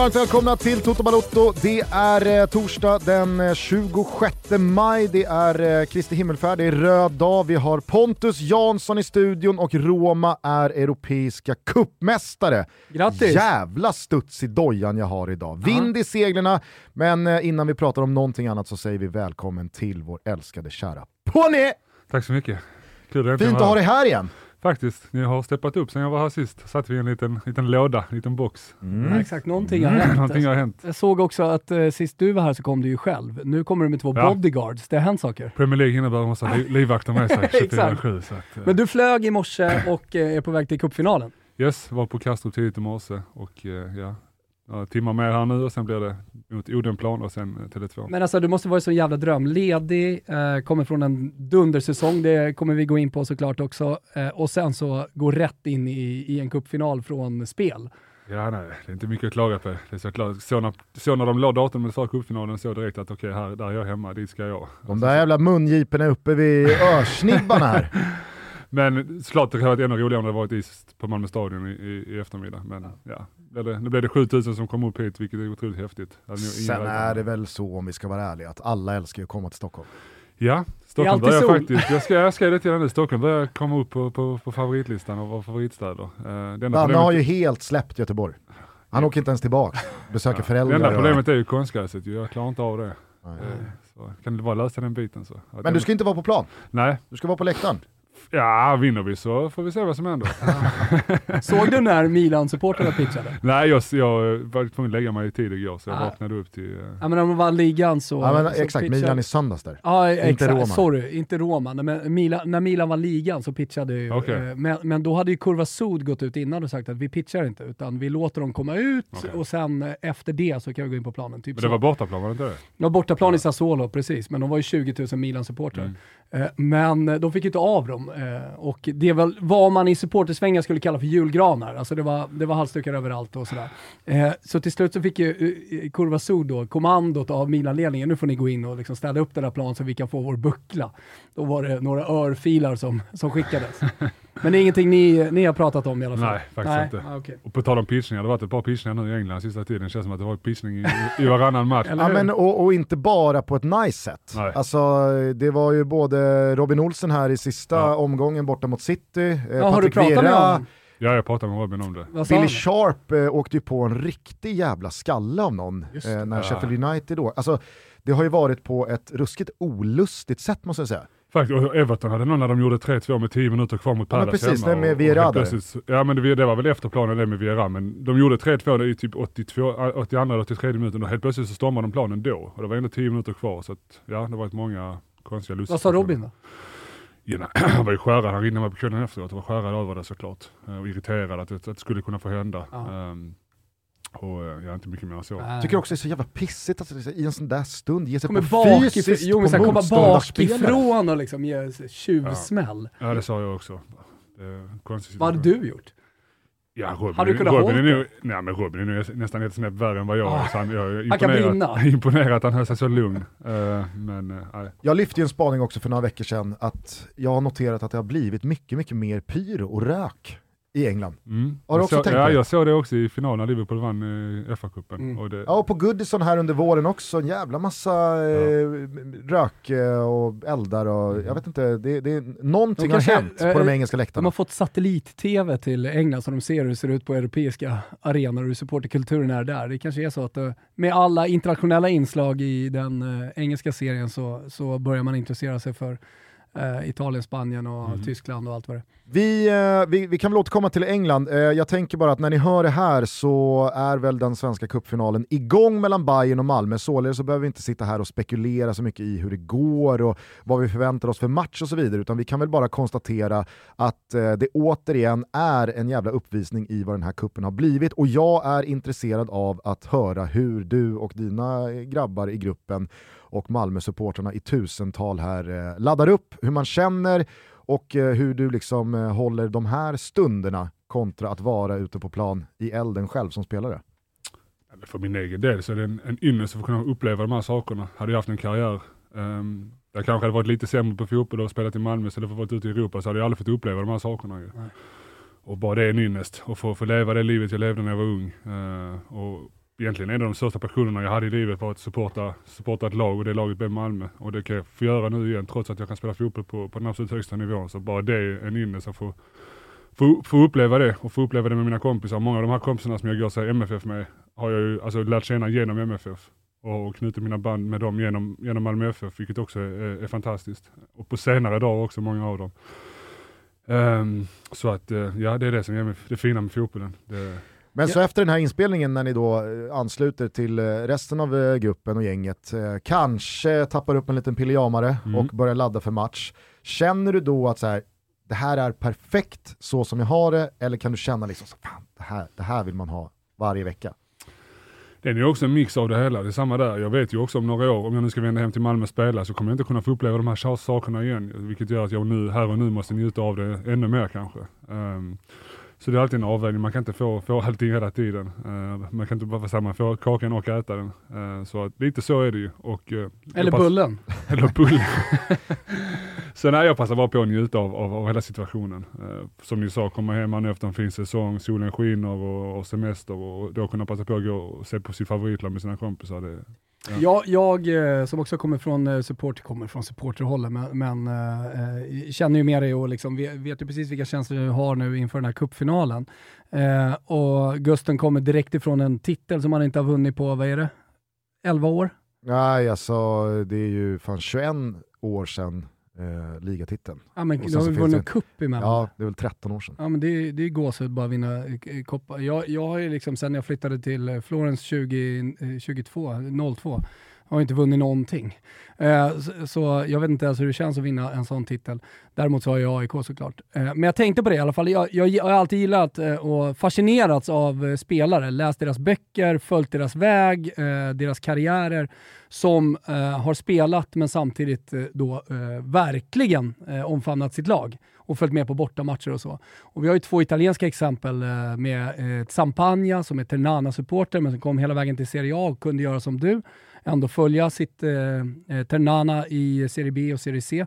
varmt välkomna till Toto Balotto. Det är eh, torsdag den eh, 26 maj, det är eh, Kristi himmelfärd, det är röd dag, vi har Pontus Jansson i studion och Roma är europeiska kuppmästare. Grattis! Jävla studs i dojan jag har idag. Vind i seglerna, men eh, innan vi pratar om någonting annat så säger vi välkommen till vår älskade kära Pony! Tack så mycket. Kul Fint att ha dig här igen. Faktiskt, ni har steppat upp sen jag var här sist. Satt vi i en liten, liten låda, en liten box. Ja, exakt, någonting har hänt. Någonting har hänt. Jag såg också att eh, sist du var här så kom du ju själv. Nu kommer du med två Ja. bodyguards. Det har hänt saker. Premier League innebär att man måste ha li- livvakter med sig Exakt. 24-7. Så att, eh, Men du flög i morse och eh, är på väg till cupfinalen. yes, var på Kastrup tidigt i morse och eh, ja, några timmar mer här nu och sen blir det mot Odenplan och sen eh, Tele2. Men alltså du måste vara så jävla dröm. Ledig, eh, kommer från en dundersäsong, det kommer vi gå in på såklart också. Eh, och sen så gå rätt in i, i en cupfinal från spel. Ja, nej, det är inte mycket att klaga på. Det är så klart. Så, när, så när de la datumet för cupfinalen så direkt att okej, här där är jag hemma, dit ska jag. De där jävla mungiporna uppe vid örsnibbarna här. Men såklart det hade varit ännu roligare om det varit is på Malmö stadion i, i, i eftermiddag. Men ja, blev det, nu blev det 7000 som kom upp hit, vilket är otroligt häftigt. Sen är det väl så om vi ska vara ärliga att alla älskar ju att komma till Stockholm. Ja, Det är Stockholm börjar sol. faktiskt, jag ska, jag ska lite grann nu, Stockholm börjar komma upp på, på, på favoritlistan av favoritstäder. Uh, det enda Danne problemet, har ju helt släppt Göteborg. Han åker inte ens tillbaka, besöker det föräldrar. enda och- problemet är ju konstgräset, ju. jag klarar inte av det. Nej. Eh, Så kan det bara lösa den biten så. Men du ska inte vara på plan, Nej, du ska vara på läktaren. Ja vinner vi så får vi se vad som händer. Såg du när Milan-supportrarna pitchade? Nej, jag, jag var tvungen att lägga mig i tid igår så jag Ah. vaknade upp till... eh, Ja men om de vann ligan så... Ja, men så exakt, pitchade- Milan i söndags där. Ja, exakt. Roma. Sorry, inte Roma. Men Milan, när Milan var ligan så pitchade ju... Okej. eh, Men, men då hade ju Kurva Sud gått ut innan och sagt att vi pitchar inte, utan vi låter dem komma ut Okej. och sen eh, efter det så kan vi gå in på planen. Typ Men så. det var bortaplan, var det inte det? Ja, bortaplan i Sassuolo, precis. Men de var ju 20 000 Milan-supportrar. Mm. Eh, men eh, de fick ju inte av dem. Eh, och det är väl vad man i supportersvängar skulle kalla för julgranar. Alltså det var, det var halsdukar överallt och sådär. Så till slut så fick ju Kurva Sud då kommandot av Milanledningen, Nu får ni gå in och liksom städa upp den här planen så vi kan få vår buckla. Då var det några örfilar som, som skickades. Men det är ingenting ni, ni har pratat om i alla fall? Nej, faktiskt inte. Ah, okej. Och på tal om pitchningar, det har varit ett par pitchningar nu i England sista tiden. Det känns som att det har varit pitchning i, i varannan match. Ja, men, och, och inte bara på ett nice sätt. Nej. Alltså, det var ju både Robin Olsen här i sista Ja. omgången borta mot City, eh, Ja, har du Patrik pratat med Vieira, honom? Ja, jag pratade med Robin om det. Billy? Sharp eh, åkte ju på en riktig jävla skalle av någon eh, när Ja. Sheffield United då. Alltså, det har ju varit på ett ruskigt olustigt sätt måste jag säga. Faktiskt, och Everton hade någon när de gjorde 3-2 med 10 minuter kvar mot Ja, Palace precis, hemma. det med där. så- Ja men det, det var väl efter planen det med Vieira, men de gjorde 3-2 i typ 82, 82 eller 83 minuten och helt plötsligt så stormade de planen då. Och det var ändå 10 minuter kvar så att, ja det har varit många konstiga lustiga Vad sa Robin då? Ja, han var ju skärrad, han ringde mig på kvällen efteråt och var skärrad över det såklart. Eh, Och irriterad att det, att det skulle kunna få hända. Ja. Och eh, jag är inte mycket mer än så. Nej. Tycker också det är så jävla pissigt att i en sån där stund ge sig kommer på bak fysiskt jo, men på komma bakifrån och liksom ge tjuvsmäll. Ja det sa jag också. Vad hade du gjort? Ja, Robin, Hade du kunnat Robin, är hålla nu, nej, men Robin är nu nästan ett snäpp värre än vad jag Ah, är. Så han, jag är han kan imponerad, brinna. imponerad att han höll sig så lugn. Eh, men nej. Jag lyfte ju en spaning också för några veckor sedan att jag har noterat att det har blivit mycket, mycket mer pyro och rök i England. Mm. Har du Jag också så, tänkt ja, det? jag såg det också i finalen när Liverpool vann eh, FA-cupen. Mm. Och det, Ja, och på Goodison här under våren också, en jävla massa eh, rök eh, och eldar och jag vet inte, det, det, någonting De har hänt eh, på de engelska De läktarna. har fått satellit-tv till England så de ser hur det ser ut på europeiska arenor och hur supporterkulturen är där. Det kanske är så att eh, med alla internationella inslag i den eh, engelska serien så, så börjar man intressera sig för eh, Italien, Spanien och Mm. Tyskland och allt vad det. Vi, eh, vi, vi kan väl återkomma till England. Eh, jag tänker bara att när ni hör det här så är väl den svenska cupfinalen igång mellan Bayern och Malmö, således så behöver vi inte sitta här och spekulera så mycket i hur det går och vad vi förväntar oss för match och så vidare, utan vi kan väl bara konstatera att eh, det återigen är en jävla uppvisning i vad den här kuppen har blivit och jag är intresserad av att höra hur du och dina grabbar i gruppen och Malmö-supportrarna i tusental här eh, laddar upp, hur man känner och eh, hur du liksom eh, håller de här stunderna kontra att vara ute på plan i elden själv som spelare. för min egen del så är det en, en ynnest att få kunna uppleva de här sakerna. Hade jag haft en karriär um, jag kanske hade varit lite sämre på fotboll och spelat i Malmö så hade varit ute i Europa så hade jag aldrig fått uppleva de här sakerna. Nej. Och bara det är en ynnest. Att få, få leva det livet jag levde när jag var ung. Uh, och egentligen en av de största passionerna jag hade i livet var att supporta, supporta ett lag och det laget blev Malmö. Och det kan jag få göra nu igen trots att jag kan spela fotboll på, på den absolut högsta nivån. Så bara det är en ynnest att få, få, få uppleva det och få uppleva det med mina kompisar. Många av de här kompisarna som jag går sig MFF med har jag ju alltså, lärt känna genom MFF och knutit mina band med dem genom, genom Malmö FF, vilket också är, är fantastiskt. Och på senare dagar också, många av dem. Um, så att, uh, ja det är det som är det fina med fotbollen. Det, men så efter den här inspelningen när ni då eh, ansluter till eh, resten av gruppen och gänget, kanske tappar upp en liten pilljamare mm. och börjar ladda för match. Känner du då att så här, det här är perfekt så som jag har det, eller kan du känna liksom, så, fan, det, här, det här vill man ha varje vecka? Det är ju också en mix av det hela, det är samma där. Jag vet ju också om några år, om jag nu ska vända hem till Malmö och spela, så kommer jag inte kunna få uppleva de här sakerna igen. Vilket gör att jag nu, här och nu måste njuta av det ännu mer kanske. Um, så det är alltid en avvägning, man kan inte få, få allting hela tiden. Uh, man kan inte bara säga man får kakan och äta den. Uh, så lite så är det ju. Och, uh, eller bullen. eller bullen. Sen är jag passar bara på att njuta av, av, av hela situationen. som ni sa, komma hem efter en fin säsong, solen skiner och, och semester och då kunna passa på att gå och se på sitt favoritlag med sina kompisar. Det, Ja. Jag, jag eh, som också kommer från eh, support, kommer från supporterhållet, men, men äh, känner ju med dig och liksom vet, vet ju precis vilka känslor du har nu inför den här cupfinalen. Äh, och Gusten kommer direkt ifrån en titel som han inte har vunnit på, vad är det, 11 år? Nej, alltså det är ju fan 21 år sedan eh, ligatiteln. Ja men du har väl vunnit cup emellan? Ja, det är väl 13 år sedan. Ja men det, det är gåshud bara att vinna eh, koppar. Jag, jag har ju liksom sen jag flyttade till eh, Florens 20, 22, 02, har inte vunnit någonting. Eh, så, så, jag vet inte ens hur det känns att vinna en sån titel. Däremot så har jag AIK såklart. Eh, men jag tänkte på det i alla fall. Jag, jag, jag har alltid gillat eh, och fascinerats av eh, spelare, läst deras böcker, följt deras väg, eh, deras karriärer som eh, har spelat men samtidigt eh, då eh, verkligen eh, omfamnat sitt lag och följt med på bortamatcher och så. Och vi har ju två italienska exempel med eh, Zampagna som är Ternana-supporter men som kom hela vägen till Serie A och kunde göra som du ändå följa sitt eh, Ternana i Serie B och Serie C.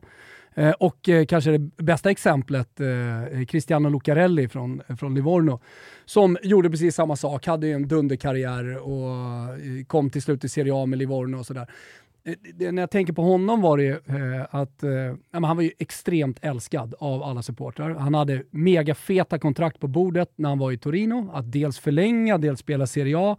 Eh, och eh, kanske det bästa exemplet, eh, Cristiano Lucarelli från, eh, från Livorno, som gjorde precis samma sak, hade ju en dunderkarriär och eh, kom till slut i Serie A med Livorno och sådär. Det, när jag tänker på honom var det eh, att eh, han var ju extremt älskad av alla supportrar. Han hade mega feta kontrakt på bordet när han var i Torino, att dels förlänga, dels spela Serie A.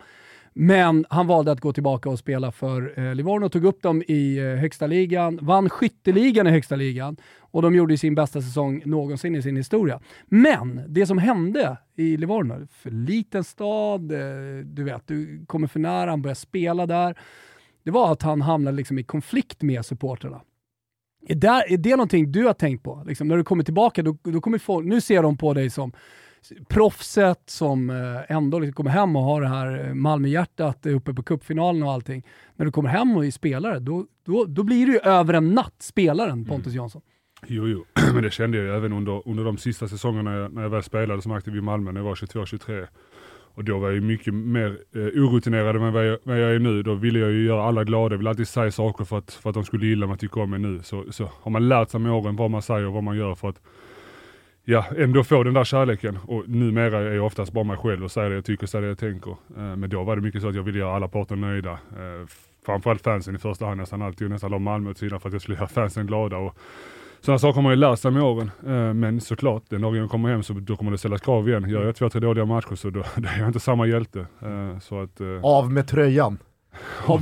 Men han valde att gå tillbaka och spela för eh, Livorno, tog upp dem i eh, högsta ligan, vann skytteligan i högsta ligan och de gjorde sin bästa säsong någonsin i sin historia. Men det som hände i Livorno, för liten stad, eh, du vet, du kommer för nära, han börjar spela där. Det var att han hamnade liksom i konflikt med supporterna. Är, där, är det någonting du har tänkt på? Liksom, när du kommer tillbaka, då, då kommer folk, nu ser de på dig som proffset som eh, ändå liksom kommer hem och har det här eh, Malmöhjärtat uppe på cupfinalen och allting. När du kommer hem och är spelare, då, då, då blir du ju över en natt spelaren mm. Pontus mm. Jansson. Jo, jo, men det kände jag ju även under, under de sista säsongerna jag, när jag väl spelade som aktiv i Malmö när jag var 22-23. Och då var jag mycket mer eh, orutinerad än vad jag, vad jag är nu. Då ville jag ju göra alla glada, jag ville alltid säga saker för att, för att de skulle gilla mig, tycka om mig nu. Så, så har man lärt sig med åren vad man säger och vad man gör för att ja, ändå få den där kärleken. Och numera är jag oftast bara mig själv och säger det jag tycker, säger det jag tänker. Eh, men då var det mycket så att jag ville göra alla parter nöjda. Eh, framförallt fansen i första hand nästan alltid och nästan la Malmö åt sidan för att jag skulle göra fansen glada. Och sådana saker har man ju lärt sig med åren. Eh, men såklart, den dagen jag kommer hem så då kommer det ställas krav igen. Gör jag två, tre dåliga matcher så då, då är jag inte samma hjälte. Så att, Av med tröjan. Har,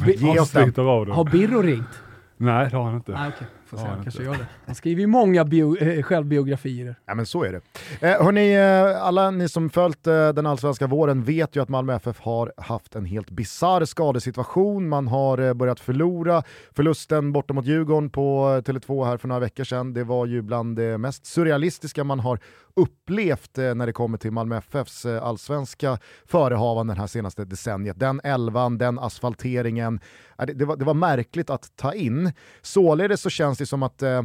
har Birro ringt? Nej, det har han inte. Ah, okay. Får se, han kanske gör det. Han skriver ju många bio, eh, självbiografier. Ja men så är det. Eh, hörni, eh, alla ni som följt eh, den allsvenska våren vet ju att Malmö FF har haft en helt bisarr skadesituation. Man har eh, börjat förlora. Förlusten borta mot Djurgården på eh, Tele2 här för några veckor sedan, det var ju bland det mest surrealistiska man har upplevt när det kommer till Malmö FFs allsvenska förehavanden här senaste decenniet. Den elvan, den asfalteringen, det, det, var, det var märkligt att ta in. Således så känns det som att eh,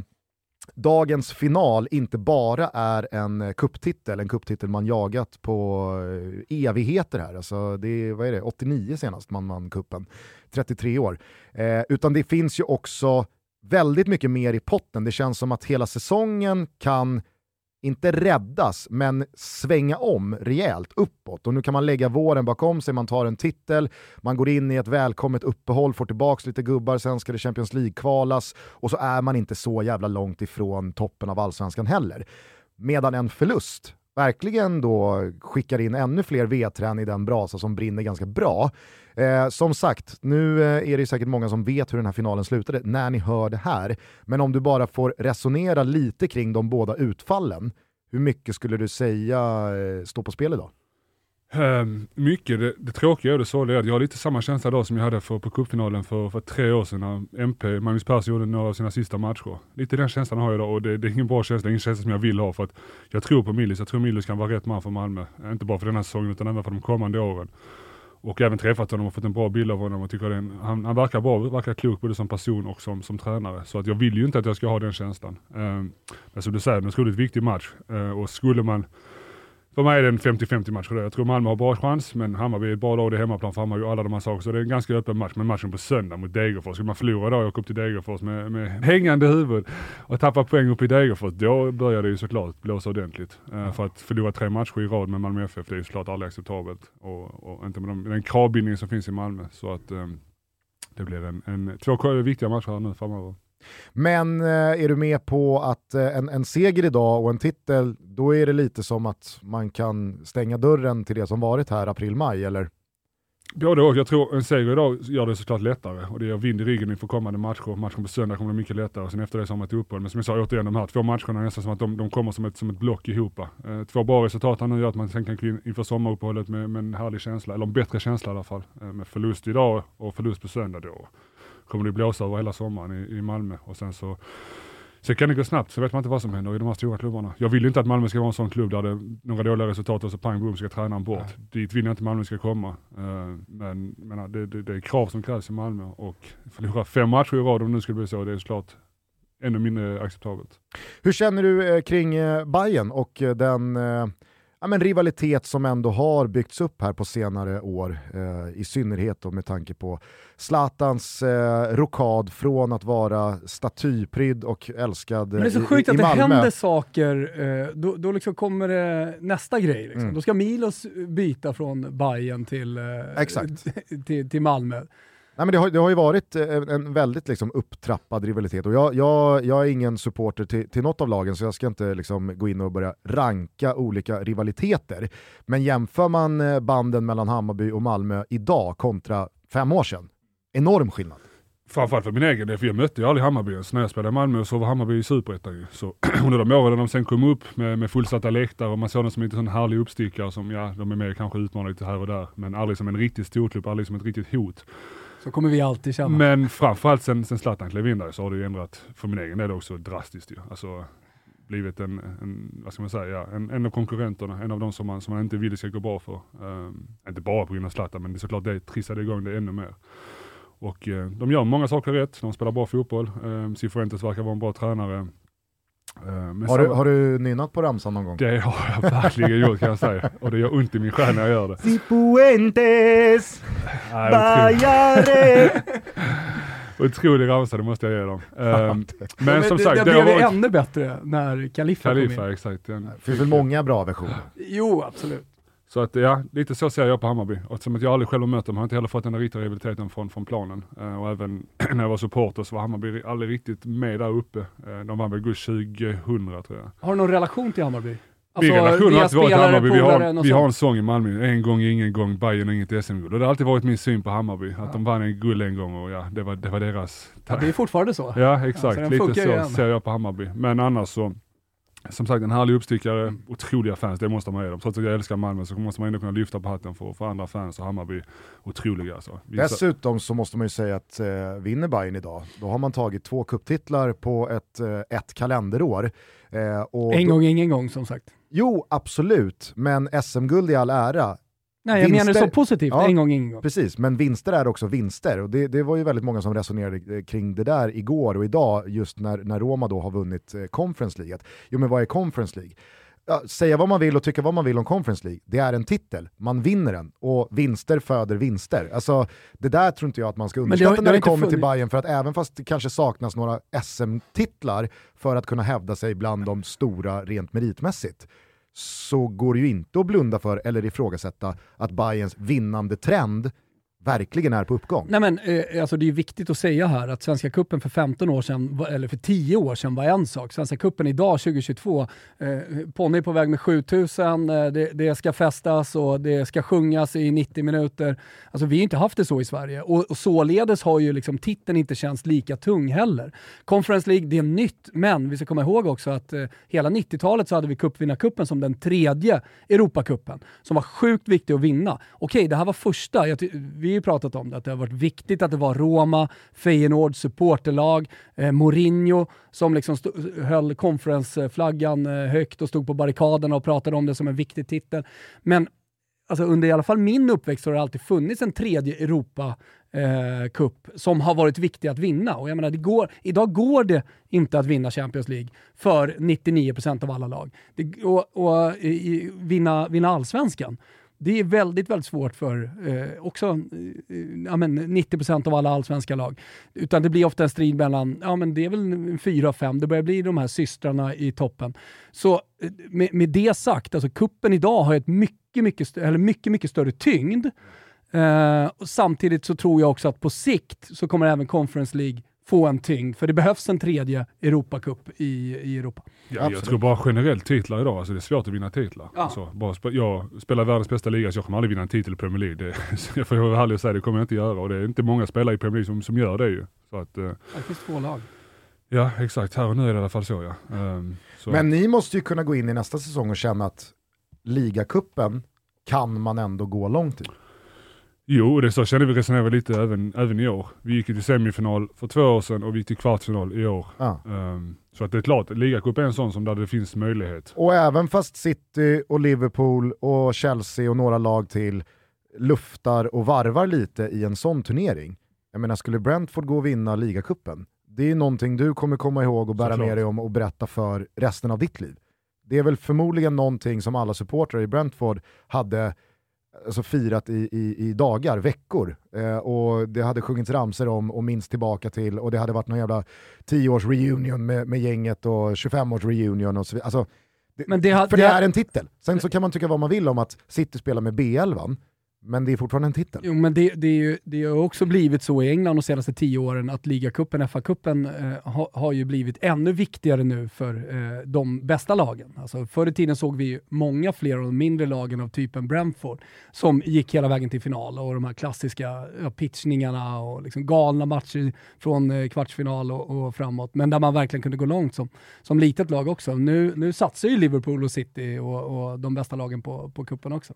dagens final inte bara är en eh, kupptitel, en kupptitel man jagat på eh, evigheter här. Alltså det är, vad är det, 89 senast man vann kuppen, 33 år. Eh, utan det finns ju också väldigt mycket mer i potten. Det känns som att hela säsongen kan inte räddas, men svänga om rejält uppåt. Och nu kan man lägga våren bakom sig, man tar en titel, man går in i ett välkommet uppehåll, får tillbaka lite gubbar, sen ska det Champions League-kvalas och så är man inte så jävla långt ifrån toppen av allsvenskan heller. Medan en förlust verkligen då skickar in ännu fler vedträn i den brasa som brinner ganska bra. Eh, som sagt, nu eh, är det säkert många som vet hur den här finalen slutade när ni hör det här. Men om du bara får resonera lite kring de båda utfallen, hur mycket skulle du säga eh, står på spel idag? Um, mycket. Det, det tråkiga och det sorgliga är att jag har lite samma känsla idag som jag hade för, på cupfinalen för, för tre år sedan när MP, Magnus Persson gjorde några av sina sista matcher. Lite den känslan har jag idag och det, det är ingen bra känsla, ingen känsla som jag vill ha för att jag tror på Millis. Jag tror Millis kan vara rätt man för Malmö. Inte bara för den här säsongen utan även för de kommande åren. Och även träffat honom och fått en bra bild av honom och tycker en, han, han verkar bra, verkar klok både som person och som, som tränare. Så att jag vill ju inte att jag ska ha den känslan. Um, men som du säger, det är en otroligt viktig match uh, och skulle man för mig är det en 50-50 match. Jag tror Malmö har bra chans, men Hammarby är ett bra lag, det är hemmaplan för Hammarby och alla de här sakerna. Så det är en ganska öppen match. Men matchen på söndag mot Degerfors, skulle man förlora då och åka upp till Degerfors med, med hängande huvud och tappa poäng upp i Degerfors, då börjar det ju såklart blåsa ordentligt. Uh, för att förlora tre matcher i rad med Malmö FF, det är ju såklart aldrig acceptabelt. Och, och inte med de, den kravbindningen som finns i Malmö. Så att um, det blir en, en, två viktiga matcher här nu framöver. Men eh, är du med på att eh, en, en seger idag och en titel, då är det lite som att man kan stänga dörren till det som varit här april-maj, eller? Både och. Jag tror en seger idag gör det såklart lättare och det ger vind i ryggen inför kommande matcher. Matchen på söndag kommer bli mycket lättare. och Sen efter det så har man ett uppehåll. Men som jag sa återigen, de här två matcherna är nästan som att de, de kommer som ett, som ett block ihop. Eh, två bra resultat här nu gör att man sen kan gå in inför sommaruppehållet med, med en härlig känsla, eller en bättre känsla i alla fall. Eh, med förlust idag och förlust på söndag då kommer det blåsa över hela sommaren i, i Malmö och sen så Sen kan det gå snabbt, så vet man inte vad som händer i de här stora klubbarna. Jag vill inte att Malmö ska vara en sån klubb där det några dåliga resultat och så pang boom ska tränaren bort. Ja. Dit vill jag inte Malmö ska komma. Uh, men menar, det, det, det, är krav som krävs i Malmö och förlora fem matcher i rad om det nu skulle bli så, det är såklart ännu mindre acceptabelt. Hur känner du eh, kring eh, Bayern och eh, den eh, ja, men rivalitet som ändå har byggts upp här på senare år, eh, i synnerhet då med tanke på Zlatans eh, rokad från att vara statyprydd och älskad Men det är så i, sjukt i, att det Malmö. händer saker, eh, då, då liksom kommer det nästa grej. Liksom. Mm. Då ska Milos byta från Bayern till, eh, till, till Malmö. Nej, men det, har, det har ju varit eh, en väldigt liksom, upptrappad rivalitet och jag, jag, jag är ingen supporter till, till något av lagen så jag ska inte liksom, gå in och börja ranka olika rivaliteter. Men jämför man eh, banden mellan Hammarby och Malmö idag kontra fem år sedan, enorm skillnad. Framförallt för min egen del, för jag mötte ju aldrig Hammarby ens. När jag spelade i Malmö så var Hammarby i Superettan ju. Så under de åren de sen kom upp med, med fullsatta läktare och man såg dem som en sån härlig uppstickare som, ja, de är med kanske utmanar lite här och där, men aldrig som en riktig storklubb, aldrig som ett riktigt hot. Så kommer vi alltid känna. Men framförallt sen, sen Zlatan klev in där så har det ju ändrat, för min egen del också drastiskt ju. Alltså, blivit en, en, vad ska man säga, en, en av konkurrenterna, en av de som man, som man inte vill ska gå bra för. Um, inte bara på grund av Zlatan, men det är såklart det trissade igång det ännu mer. Och uh, de gör många saker rätt, de spelar bra fotboll, um, Cifuentes verkar vara en bra tränare. Uh, har, du, har du nynnat på ramsan någon gång? Det har jag verkligen gjort kan jag säga. Och det gör ont i min själ när jag gör det. Cifuentes, Bajare. Otrolig ramsa, det måste jag ge dem. Um, men, som sagt, det, det, det blev varit... ännu bättre när Khalifa, Khalifa kom in. exakt. Det finns väl många bra versioner? Jo, absolut. Så att ja, lite så ser jag på Hammarby. Och som att jag aldrig själv har mött dem har jag inte heller fått den där riktiga rivaliteten från, från planen. Uh, och även när jag var supporter så var Hammarby aldrig riktigt med där uppe. Uh, de vann väl guld 2000 tror jag. Har du någon relation till Hammarby? Alltså, Min relation har alltid varit Hammarby. Vi har, vi har en sång i Malmö, en gång ingen gång, Bayern och inget SM-guld. Och det har alltid varit min syn på Hammarby, att ja. de vann en guld en gång och ja, det var, det var deras... Ja, det är fortfarande så. Ja, exakt. Ja, Lite så igen. ser jag på Hammarby. Men annars så, som sagt en härlig uppstickare, mm. otroliga fans, det måste man ge dem. Trots att jag älskar Malmö så måste man ändå kunna lyfta på hatten för, för andra fans och Hammarby, otroliga alltså. Vissa... Dessutom så måste man ju säga att eh, vinner Bayern idag, då har man tagit två kupptitlar på ett, eh, ett kalenderår. Eh, en gång, ingen gång som sagt. Jo, absolut, men SM-guld i all ära, Nej, jag menar det så positivt, Ja. en gång ingen gång. Precis, men vinster är också vinster. Och det, det var ju väldigt många som resonerade eh, kring det där igår och idag, just när, när Roma då har vunnit eh, Conference League. Jo men vad är Conference League? Ja, säga vad man vill och tycka vad man vill om Conference League, det är en titel. Man vinner den och vinster föder vinster. Alltså, det där tror inte jag att man ska det har- underskatta det när har det inte kommer till Bayern för att även fast det kanske saknas några SM-titlar för att kunna hävda sig bland de stora rent meritmässigt, så går det ju inte att blunda för eller ifrågasätta att Bayerns vinnande trend verkligen är på uppgång. Nej men eh, alltså det är viktigt att säga här att Svenska Kuppen för 15 år sedan, eller för 10 år sedan var en sak. Svenska Kuppen idag 2022, eh, Ponny är på väg med 7000, eh, det, det ska festas och det ska sjungas i 90 minuter. Alltså vi har inte haft det så i Sverige och, och således har ju liksom titeln inte känts lika tung heller. Conference League, det är nytt, men vi ska komma ihåg också att eh, hela 90-talet så hade vi cupvinnarcupen som den tredje Europacupen som var sjukt viktig att vinna. Okej, det här var första, jag vi ju pratat om det, att det har varit viktigt att det var Roma, Feyenoord, supporterlag, eh, Mourinho som liksom stod, höll conference-flaggan eh, högt och stod på barrikaderna och pratade om det som en viktig titel. Men alltså under i alla fall min uppväxt har det alltid funnits en tredje Europa eh, Cup som har varit viktig att vinna. Och jag menar, det går, idag går det inte att vinna Champions League för 99% av alla lag. Det, och och i, vinna, vinna allsvenskan. Det är väldigt, väldigt svårt för eh, också eh, ja, men 90% av alla allsvenska lag. Utan det blir ofta en strid mellan, ja men det är väl fyra fem, det börjar bli de här systrarna i toppen. Så eh, med, med det sagt, alltså kuppen idag har ett mycket, mycket, eller mycket, mycket större tyngd. Eh, och samtidigt så tror jag också att på sikt så kommer även Conference League få en tyngd, för det behövs en tredje Europacup i, i Europa. Ja, jag tror bara generellt titlar idag, alltså det är svårt att vinna titlar. Ja. Alltså, bara spe, jag spelar världens bästa liga så jag kommer aldrig vinna en titel i Premier League. Det, jag får vara ärlig och säga det kommer jag inte göra och det är inte många spelare i Premier League som, som gör det ju. Så att, eh, Det finns två lag. ja exakt, här och nu är det i alla fall så ja. Ehm, så. Men ni måste ju kunna gå in i nästa säsong och känna att ligacupen kan man ändå gå långt i. Jo, det så kände vi resonerade lite även, även i år. Vi gick ju till semifinal för två år sedan och vi gick till kvartsfinal i år. Ja. Ehm, så att det är klart, ligacup är en sån som där det finns möjlighet. Och även fast City och Liverpool och Chelsea och några lag till luftar och varvar lite i en sån turnering. Jag menar, skulle Brentford gå och vinna ligacupen, det är någonting du kommer komma ihåg och bära Såklart. med dig om och berätta för resten av ditt liv. Det är väl förmodligen någonting som alla supportrar i Brentford hade alltså, firat i, i, i dagar, veckor. Eh, och det hade sjungits ramser om och minst tillbaka till och det hade varit någon jävla 10-års reunion med, med gänget och 25-års reunion och så vidare. Alltså, det, det för det, det- är en titel. Sen så kan man tycka vad man vill om att City spelar med B11, men det är fortfarande en titel. Jo, men det, det, är ju, det har också blivit så i England de senaste tio åren att ligacupen, FA-cupen, eh, ha, har ju blivit ännu viktigare nu för eh, de bästa lagen. Alltså, förr i tiden såg vi ju många fler av de mindre lagen av typen Brentford som gick hela vägen till final och de här klassiska ja, pitchningarna och liksom galna matcher från eh, kvartsfinal och, och framåt. Men där man verkligen kunde gå långt som, som litet lag också. Nu, nu satsar ju Liverpool och City och, och de bästa lagen på, på cupen också.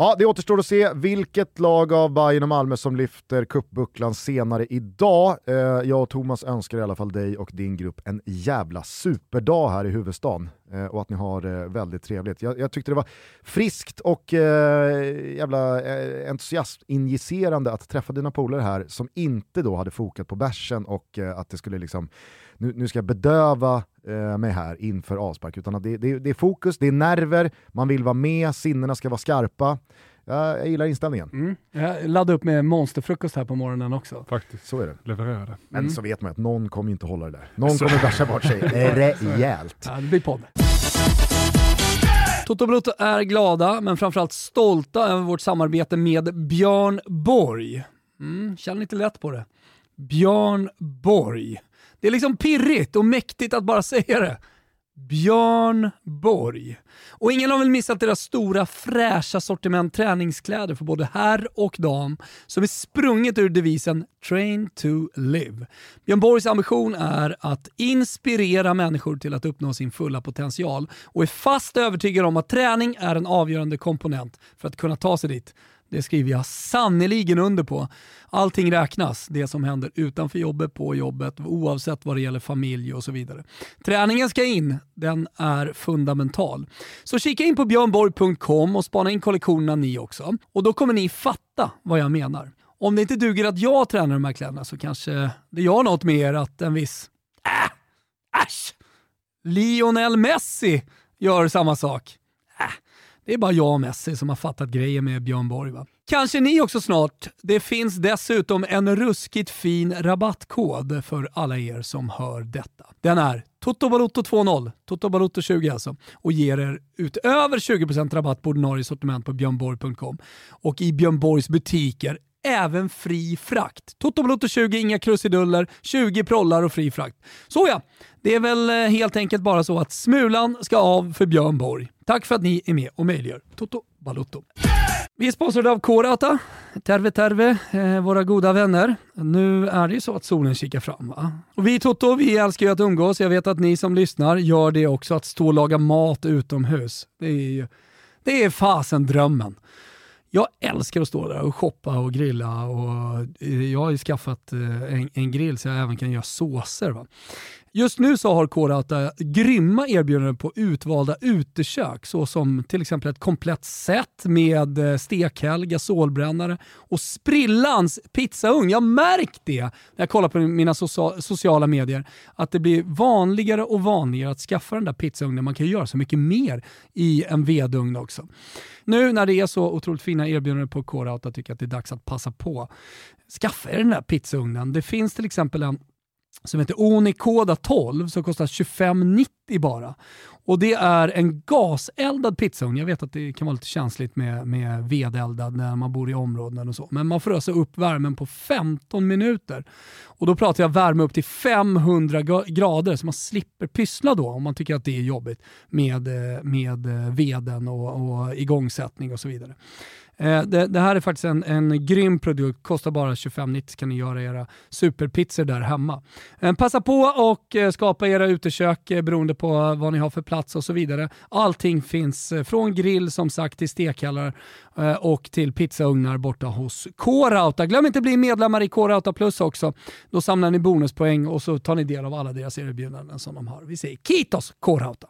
Ja, det återstår att se vilket lag av Bayern och Malmö som lyfter cupbucklan senare idag. Eh, jag och Thomas önskar i alla fall dig och din grupp en jävla superdag här i huvudstaden Eh, och att ni har eh, väldigt trevligt. Jag, jag tyckte det var friskt och eh, jävla eh, entusiastinjicerande att träffa dina polare här som inte då hade fokat på bärsen och eh, att det skulle liksom, nu, nu ska jag bedöva eh, mig här inför avspark, utan att det, det, det är fokus, det är nerver, man vill vara med, sinnena ska vara skarpa. Ja, jag gillar inställningen. Mm. Jag laddade upp med monsterfrukost här på morgonen också. Faktiskt. Så är det. Levererade. Men Mm. så vet man att någon kommer inte hålla det där. Någon Så- kommer bärsa bort sig rejält. Ja, det blir podd. Toto Balotto är glada, men framförallt stolta över vårt samarbete med Björn Borg. Mm, känner lite lätt på det. Björn Borg. Det är liksom pirrigt och mäktigt att bara säga det. Björn Borg. Och ingen har väl missat deras stora fräscha sortiment träningskläder för både herr och dam som är sprunget ur devisen Train to live. Björn Borgs ambition är att inspirera människor till att uppnå sin fulla potential och är fast övertygad om att träning är en avgörande komponent för att kunna ta sig dit. Det skriver jag sannoliken under på. Allting räknas, det som händer utanför jobbet, på jobbet, oavsett vad det gäller familj och så vidare. Träningen ska in, den är fundamental. Så kika in på björnborg.com och spana in kollektionerna ni också. Och då kommer ni fatta vad jag menar. Om det inte duger att jag tränar de här kläderna så kanske det gör något med er att en viss, äh, äsch, Lionel Messi gör samma sak. Det är bara jag och Messi som har fattat grejen med Björn Borg. Va? Kanske ni också snart. Det finns dessutom en ruskigt fin rabattkod för alla er som hör detta. Den är TOTOBALOTTO20, TOTOBALOTTO20 alltså, och ger er utöver 20% rabatt på ordinarie sortiment på björnborg.com och i Björn Borgs butiker även fri frakt. Toto Balotto 20, inga krusiduller, 20 prollar och fri frakt. Så ja, det är väl eh, helt enkelt bara så att smulan ska av för Björn Borg. Tack för att ni är med och möjliggör Toto Balotto. Vi är sponsrade av Korata. Terve Terve, eh, våra goda vänner. Nu är det ju så att solen kikar fram. Va? Och vi Toto, vi älskar ju att umgås. Jag vet att ni som lyssnar gör det också, att stå och laga mat utomhus. Det är ju, det är fasen drömmen. Jag älskar att stå där och shoppa och grilla och eh, jag har ju skaffat eh, en, en grill så jag även kan göra såser. Va? Just nu så har K-Rauta grymma erbjudanden på utvalda utekök såsom till exempel ett komplett set med eh, stekhäll, gasolbrännare och sprillans pizzaugn. Jag märkt det när jag kollar på mina sociala medier att det blir vanligare och vanligare att skaffa den där pizzaugnen. Man kan göra så mycket mer i en vedugn också. Nu när det är så otroligt fina erbjudanden på K-Rauta tycker jag att det är dags att passa på. Skaffa er den där pizzaugnen. Det finns till exempel en som heter Onikoda 12 som kostar 25,90 bara. Och det är en gaseldad pizzaugn. Jag vet att det kan vara lite känsligt med, med vedeldad när man bor i områden och så. Men man får ösa upp värmen på 15 minuter. Och då pratar jag värme upp till 500 grader så man slipper pyssla då om man tycker att det är jobbigt med, eh, med eh, veden och, och igångsättning och så vidare. Eh, det, det, här är faktiskt en, en grym produkt, kostar bara 25,90 kan ni göra era superpizzor där hemma. Eh, passa på och eh, skapa era utekök eh, beroende på vad ni har för plats och så vidare. Allting finns eh, från grill som sagt till stekhallar eh, och till pizzaugnar borta hos K-Rauta. Glöm inte att bli medlemmar i K-Rauta Plus också. Då samlar ni bonuspoäng och så tar ni del av alla deras erbjudanden som de har. Vi säger Kitos K-Rauta!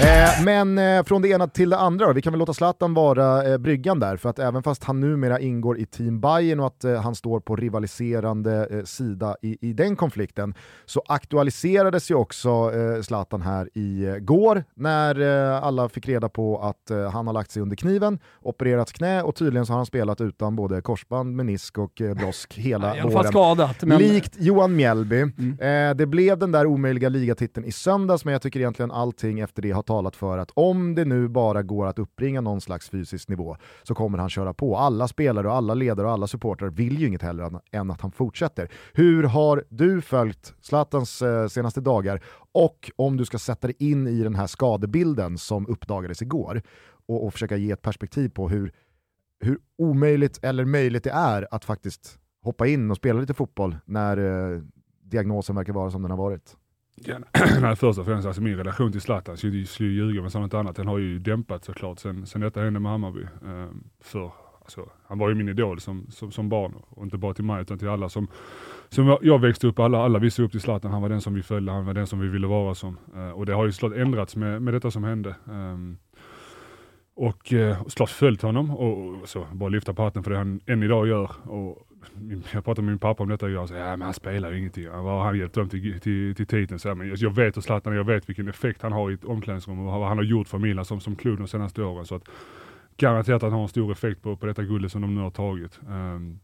Eh, men eh, från det ena till det andra vi kan väl låta Zlatan vara eh, bryggan där, för att även fast han numera ingår i Team Bayern och att eh, han står på rivaliserande sida i, i den konflikten, så aktualiserades ju också eh, Zlatan här i eh, går när alla fick reda på att han har lagt sig under kniven, opererat knä och tydligen så har han spelat utan både korsband, menisk och brosk hela ja, våren. Skadat, men... Likt Johan Mjällby. Mm. det blev den där omöjliga ligatiteln i söndags, men jag tycker egentligen allting efter det har talat för att om det nu bara går att uppbringa någon slags fysisk nivå så kommer han köra på. Alla spelare och alla ledare och alla supportrar vill ju inget hellre än att han fortsätter. Hur har du följt Zlatans eh, senaste dagar och om du ska sätta dig in i den här skadebilden som uppdagades igår och, och försöka ge ett perspektiv på hur, hur omöjligt eller möjligt det är att faktiskt hoppa in och spela lite fotboll när eh, diagnosen verkar vara som den har varit. Ja, nej, först och främst, alltså min relation till Zlatan, så jag skulle ljuga men sånt annat, den har ju dämpats såklart sen, sen detta hände med Hammarby. Ehm, för, alltså, han var ju min idol som, som, som, barn, och inte bara till mig utan till alla som, som jag växte upp, alla, alla vi såg upp till Zlatan, han var den som vi följde, han var den som vi ville vara som. Ehm, och det har ju såklart ändrats med, med detta som hände. Ehm, och eh, såklart följt honom och, och så, bara lyfta på hatten för det han än idag gör. Och, jag pratade med min pappa om detta och jag sa, ja, men han spelar ju ingenting. Han har hjälpt dem till, till, till titeln. Så, men jag vet hur Zlatan jag vet vilken effekt han har i ett omklädningsrum och vad han har gjort för Milan som, som klubb de senaste åren. Så att, garanterat att han har en stor effekt på, på detta guldet som de nu har tagit. Um,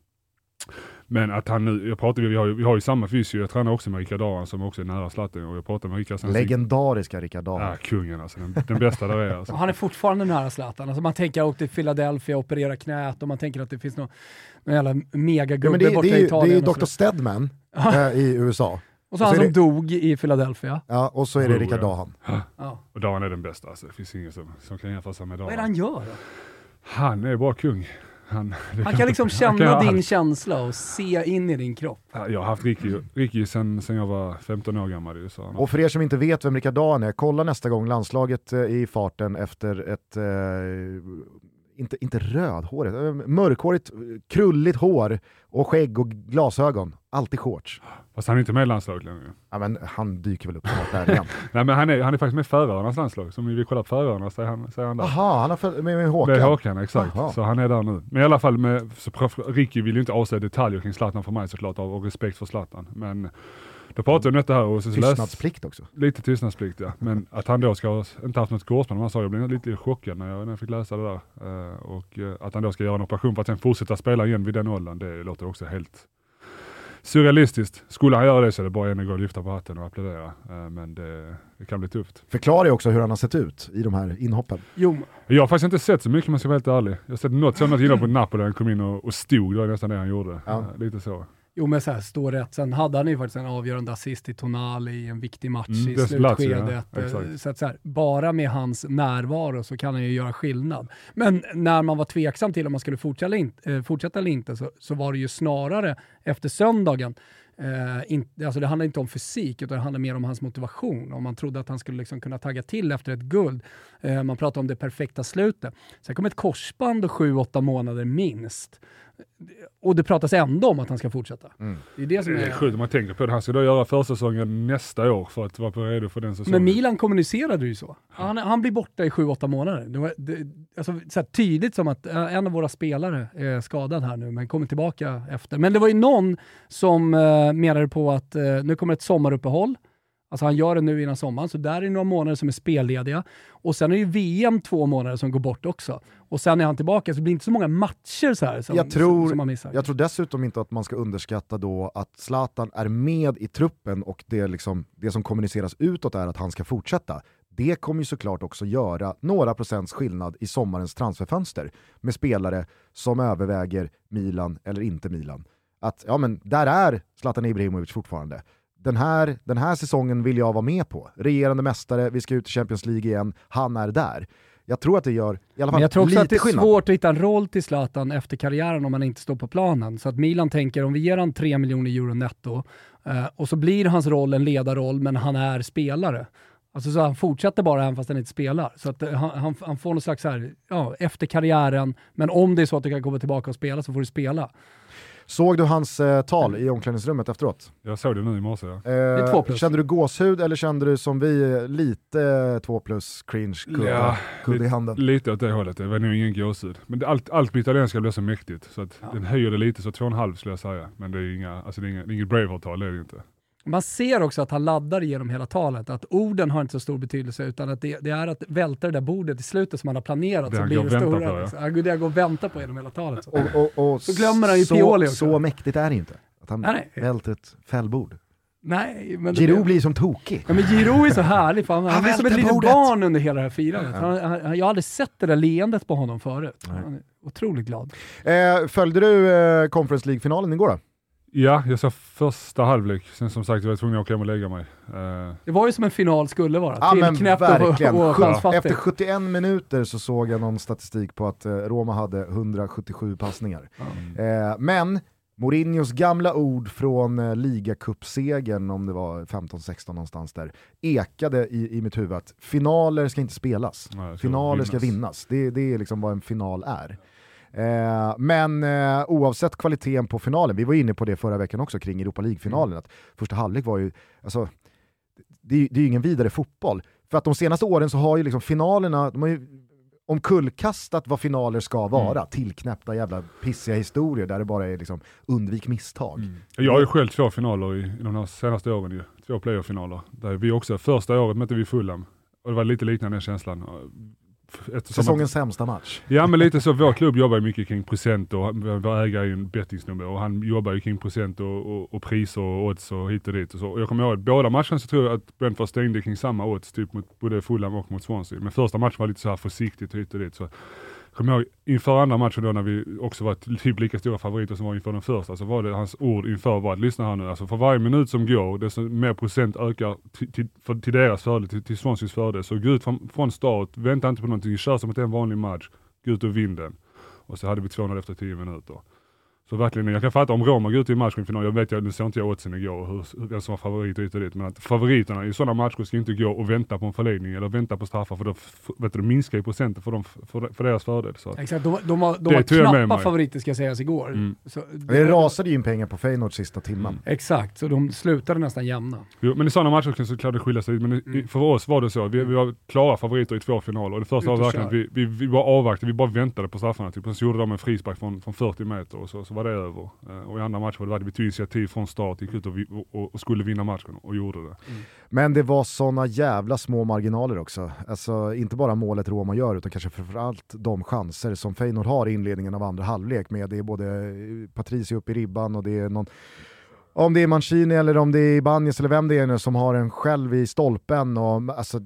men att han nu, jag pratar, vi har, vi har ju samma fysio, jag tränar också med Rickard Aran som också är nära Zlatan och jag pratar med Rickard Legendariska Rickard Aran. Ja, kungen alltså, den, den bästa där är alltså. Han är fortfarande nära Zlatan, alltså man tänker att åka till Philadelphia och operera knät och man tänker att det finns någon, någon jävla megagubbe ja, borta i Italien. Det är ju Dr. Stedman äh, i USA. Och så, och så han som det... dog i Philadelphia. Ja, och så är det Rickard Dahan. Ja. Och Dahan är den bästa, alltså. det finns ingen som, som kan jämföra sig med Dahan. Vad är det han gör då? Han är bara kung. Han, han kan liksom känna kan, din han, känsla och se in i din kropp. Jag har haft Ricky, Ricky sen, sen jag var 15 år gammal i USA. Och för er som inte vet vem Rickard Dahn är, kolla nästa gång landslaget eh, i farten efter ett eh, inte, inte rödhårigt, eh, mörkhårigt, eh, krulligt hår och skägg och glasögon. Alltid shorts. Fast han är inte med i landslaget längre. Ja, men han dyker väl upp snart där igen. Nej men han är, han är faktiskt med i Färöarnas landslag, som vi kollar på Färöarna säger han, säger han där. Jaha, han har följt med, med Håkan? Med Håkan, exakt. Aha. Så han är där nu. Men i alla fall, med, så, Ricky vill ju inte avslöja detaljer kring Zlatan för mig såklart, av respekt för Zlatan. Men då pratade vi om detta här och så Tystnadsplikt också. Lite tystnadsplikt ja, men att han då ska ha inte haft något korsband, man sa jag blev lite chockad när jag, när jag fick läsa det där. Eh, och eh, att han då ska göra en operation för att sen fortsätta spela igen vid den åldern, det låter också helt surrealistiskt. Skulle han göra det så är det bara en att gå och lyfta på hatten och applådera. Eh, men det, det kan bli tufft. Förklara ju också hur han har sett ut i de här inhoppen. Jo, Jag har faktiskt inte sett så mycket om jag ska vara helt ärlig. Jag har sett något sådant innan på Napoli han kom in och, och stod, det var nästan det han gjorde. Ja. Eh, lite så. Jo men så här, stå rätt. Sen hade han ju faktiskt en avgörande assist i Tonali i en viktig match Mm, i det är Lazio, ja. slutskedet. Eh, så att så här, bara med hans närvaro så kan han ju göra skillnad. Men när man var tveksam till om man skulle fortsätta inte, eh, fortsätta eller inte så, så var det ju snarare efter söndagen Eh, in, alltså det handlar inte om fysik, utan det handlar mer om hans motivation. Om man trodde att han skulle liksom kunna tagga till efter ett guld. Eh, man pratar om det perfekta slutet. Sen kom ett korsband och sju, åtta månader minst. Och det pratas ändå om att han ska fortsätta. Mm. Det är det som Det är är... sjukt om man tänker på det. Han ska då göra försäsongen nästa år för att vara redo för den säsongen. Men Milan kommunicerade ju så. Han, han blir borta i sju, åtta månader. Det var det, alltså, så tydligt som att eh, en av våra spelare är skadad här nu, men kommer tillbaka efter. Men det var ju någon som eh, menade på att eh, nu kommer ett sommaruppehåll. Alltså han gör det nu innan sommaren, så där är några månader som är spellediga. Och sen är det ju VM två månader som går bort också. Och sen är han tillbaka, så det blir inte så många matcher så här som, Jag tror- som man missar. Jag tror dessutom inte att man ska underskatta då att Zlatan är med i truppen och det, liksom, det som kommuniceras utåt är att han ska fortsätta. Det kommer ju såklart också göra några procents skillnad i sommarens transferfönster med spelare som överväger Milan eller inte Milan. Att ja men där är Zlatan Ibrahimovic fortfarande. Den här, den här säsongen vill jag vara med på. Regerande mästare, vi ska ut i Champions League igen, han är där. Jag tror att det gör i alla fall Men jag tror också lite att det är skillnad. svårt att hitta en roll till Zlatan efter karriären om han inte står på planen. Så att Milan tänker om vi ger han 3 miljoner euro netto eh, och så blir hans roll en ledarroll men han är spelare. Alltså så han fortsätter bara även fast han inte spelar. Så att eh, han, han, han får någon slags här, ja, efter karriären, men om det är så att du kan komma tillbaka och spela så får du spela. Såg du hans eh, tal i omklädningsrummet efteråt? Jag såg det nu i morse. Ja. Eh, två plus. Kände du gåshud eller kände du som vi, eh, lite eh, två plus cringe kudde, Ja, kudde i handen? Lite åt det hållet, det var nog ingen gåshud. Men det, allt, allt på italienska blir så mäktigt så att Ja. den höjer det lite, så två och en halv skulle jag säga. Men det är, inga, alltså det är, inga, det är inget Braveheart-tal, det är det inte. Man ser också att han laddar igenom hela talet, att orden har inte så stor betydelse utan att det, det är att välta det där bordet i slutet som han har planerat. Det så han blir går det stora. på, ja. Gud, det jag går och väntar på genom hela talet. Så. Och, och, och Så glömmer han ju så, Pioli också. Så mäktigt är det inte. Att han Nej, nej. välter ett fällbord. Nej, men Giroud blir som tokig. Ja, men Giro är så härlig, för han, han, Han blir som ett litet barn under hela det här firandet. Han, han, jag har aldrig sett det där leendet på honom förut. Nej. Han är otroligt glad. Eh, följde du eh, Conference League-finalen igår då? Ja, jag sa första halvlek, sen som sagt jag var tvungen att åka hem och lägga mig. Eh, Det var ju som en final skulle vara. Ja men Tillknäppt verkligen. och, och chansfattig. Efter 71 minuter så såg jag någon statistik på att eh, Roma hade 177 passningar. Eh, men Mourinhos gamla ord från eh, ligacupsegern, om det var 15-16 någonstans där, ekade i, i mitt huvud att finaler ska inte spelas. nej, ska Finaler ska vinnas. Det, det är liksom vad en final är. Eh, men eh, oavsett kvaliteten på finalen, vi var inne på det förra veckan också kring Europa League-finalen, att första halvlek var ju, alltså, det, är- det är ju ingen vidare fotboll. För att de senaste åren så har ju liksom finalerna, de har ju omkullkastat vad finaler ska vara, tillknäppta jävla pissiga historier där det bara är liksom undvik misstag. Mm. Jag har ju själv två finaler i, i de här senaste åren ju. Två playoff-finaler. Där vi också, första året mötte vi Fulham. Och det var lite liknande känslan. Säsongens sämsta match. Ja men lite så, vår klubb jobbar ju mycket kring procent och vår ägare är ju en bettingsnubbe och han jobbar ju kring procent och, och, och priser och odds och hit och dit. Och så. Och jag kommer ihåg att båda matcherna så tror jag att Brentford stängde kring samma odds, typ mot både Fulham och mot Swansea. Men första matchen var lite så här försiktigt hit och dit. Så kommer ihåg inför andra matchen då när vi också var typ lika stora favoriter som var inför den första, så var det hans ord inför var att lyssna här nu, alltså för varje minut som går, desto mer procent ökar till, till, för, till deras fördel, till, till Swanseas fördel. Så gå ut från, från start, vänta inte på någonting, kör som att det är en vanlig match, gå ut och vinn den. Och så hade vi 2-0 efter 10 minuter. Så verkligen, jag kan fatta om Roma går ut i matchen final, jag vet jag, nu såg inte jag oddsen igår, hur, vem som var favorit hit och dit, men att favoriterna i sådana matcher ska inte gå och vänta på en förlängning eller vänta på straffar, för då vet du, minskar ju procenten för, dem, för, för deras fördel. Så. Exakt, de, de var, de var knappa favoriter ska sägas igår. Mm. Så, det, det rasade ju in pengar på Feyenoord sista timmen. Mm. Exakt, så de slutade nästan jämna. Jo, men i sådana matcher kan såklart det skilja sig, men mm. för oss var det så, vi, vi var klara favoriter i två finaler och det första var verkligen att vi, vi, vi bara avvaktade, vi bara väntade på straffarna, typ. och så gjorde de en frispark från, från 40 meter och så, så var det över. Eh, och i andra matcher var det tog initiativ från start, gick ut och, vi, och, och skulle vinna matchen och gjorde det. Mm. Men det var sådana jävla små marginaler också. Alltså inte bara målet Roma gör utan kanske framförallt de chanser som Feyenoord har i inledningen av andra halvlek med. Det är både Patricio upp i ribban och det är någon om det är Mancini eller om det är Ibanez eller vem det är nu som har en själv i stolpen. Och, alltså,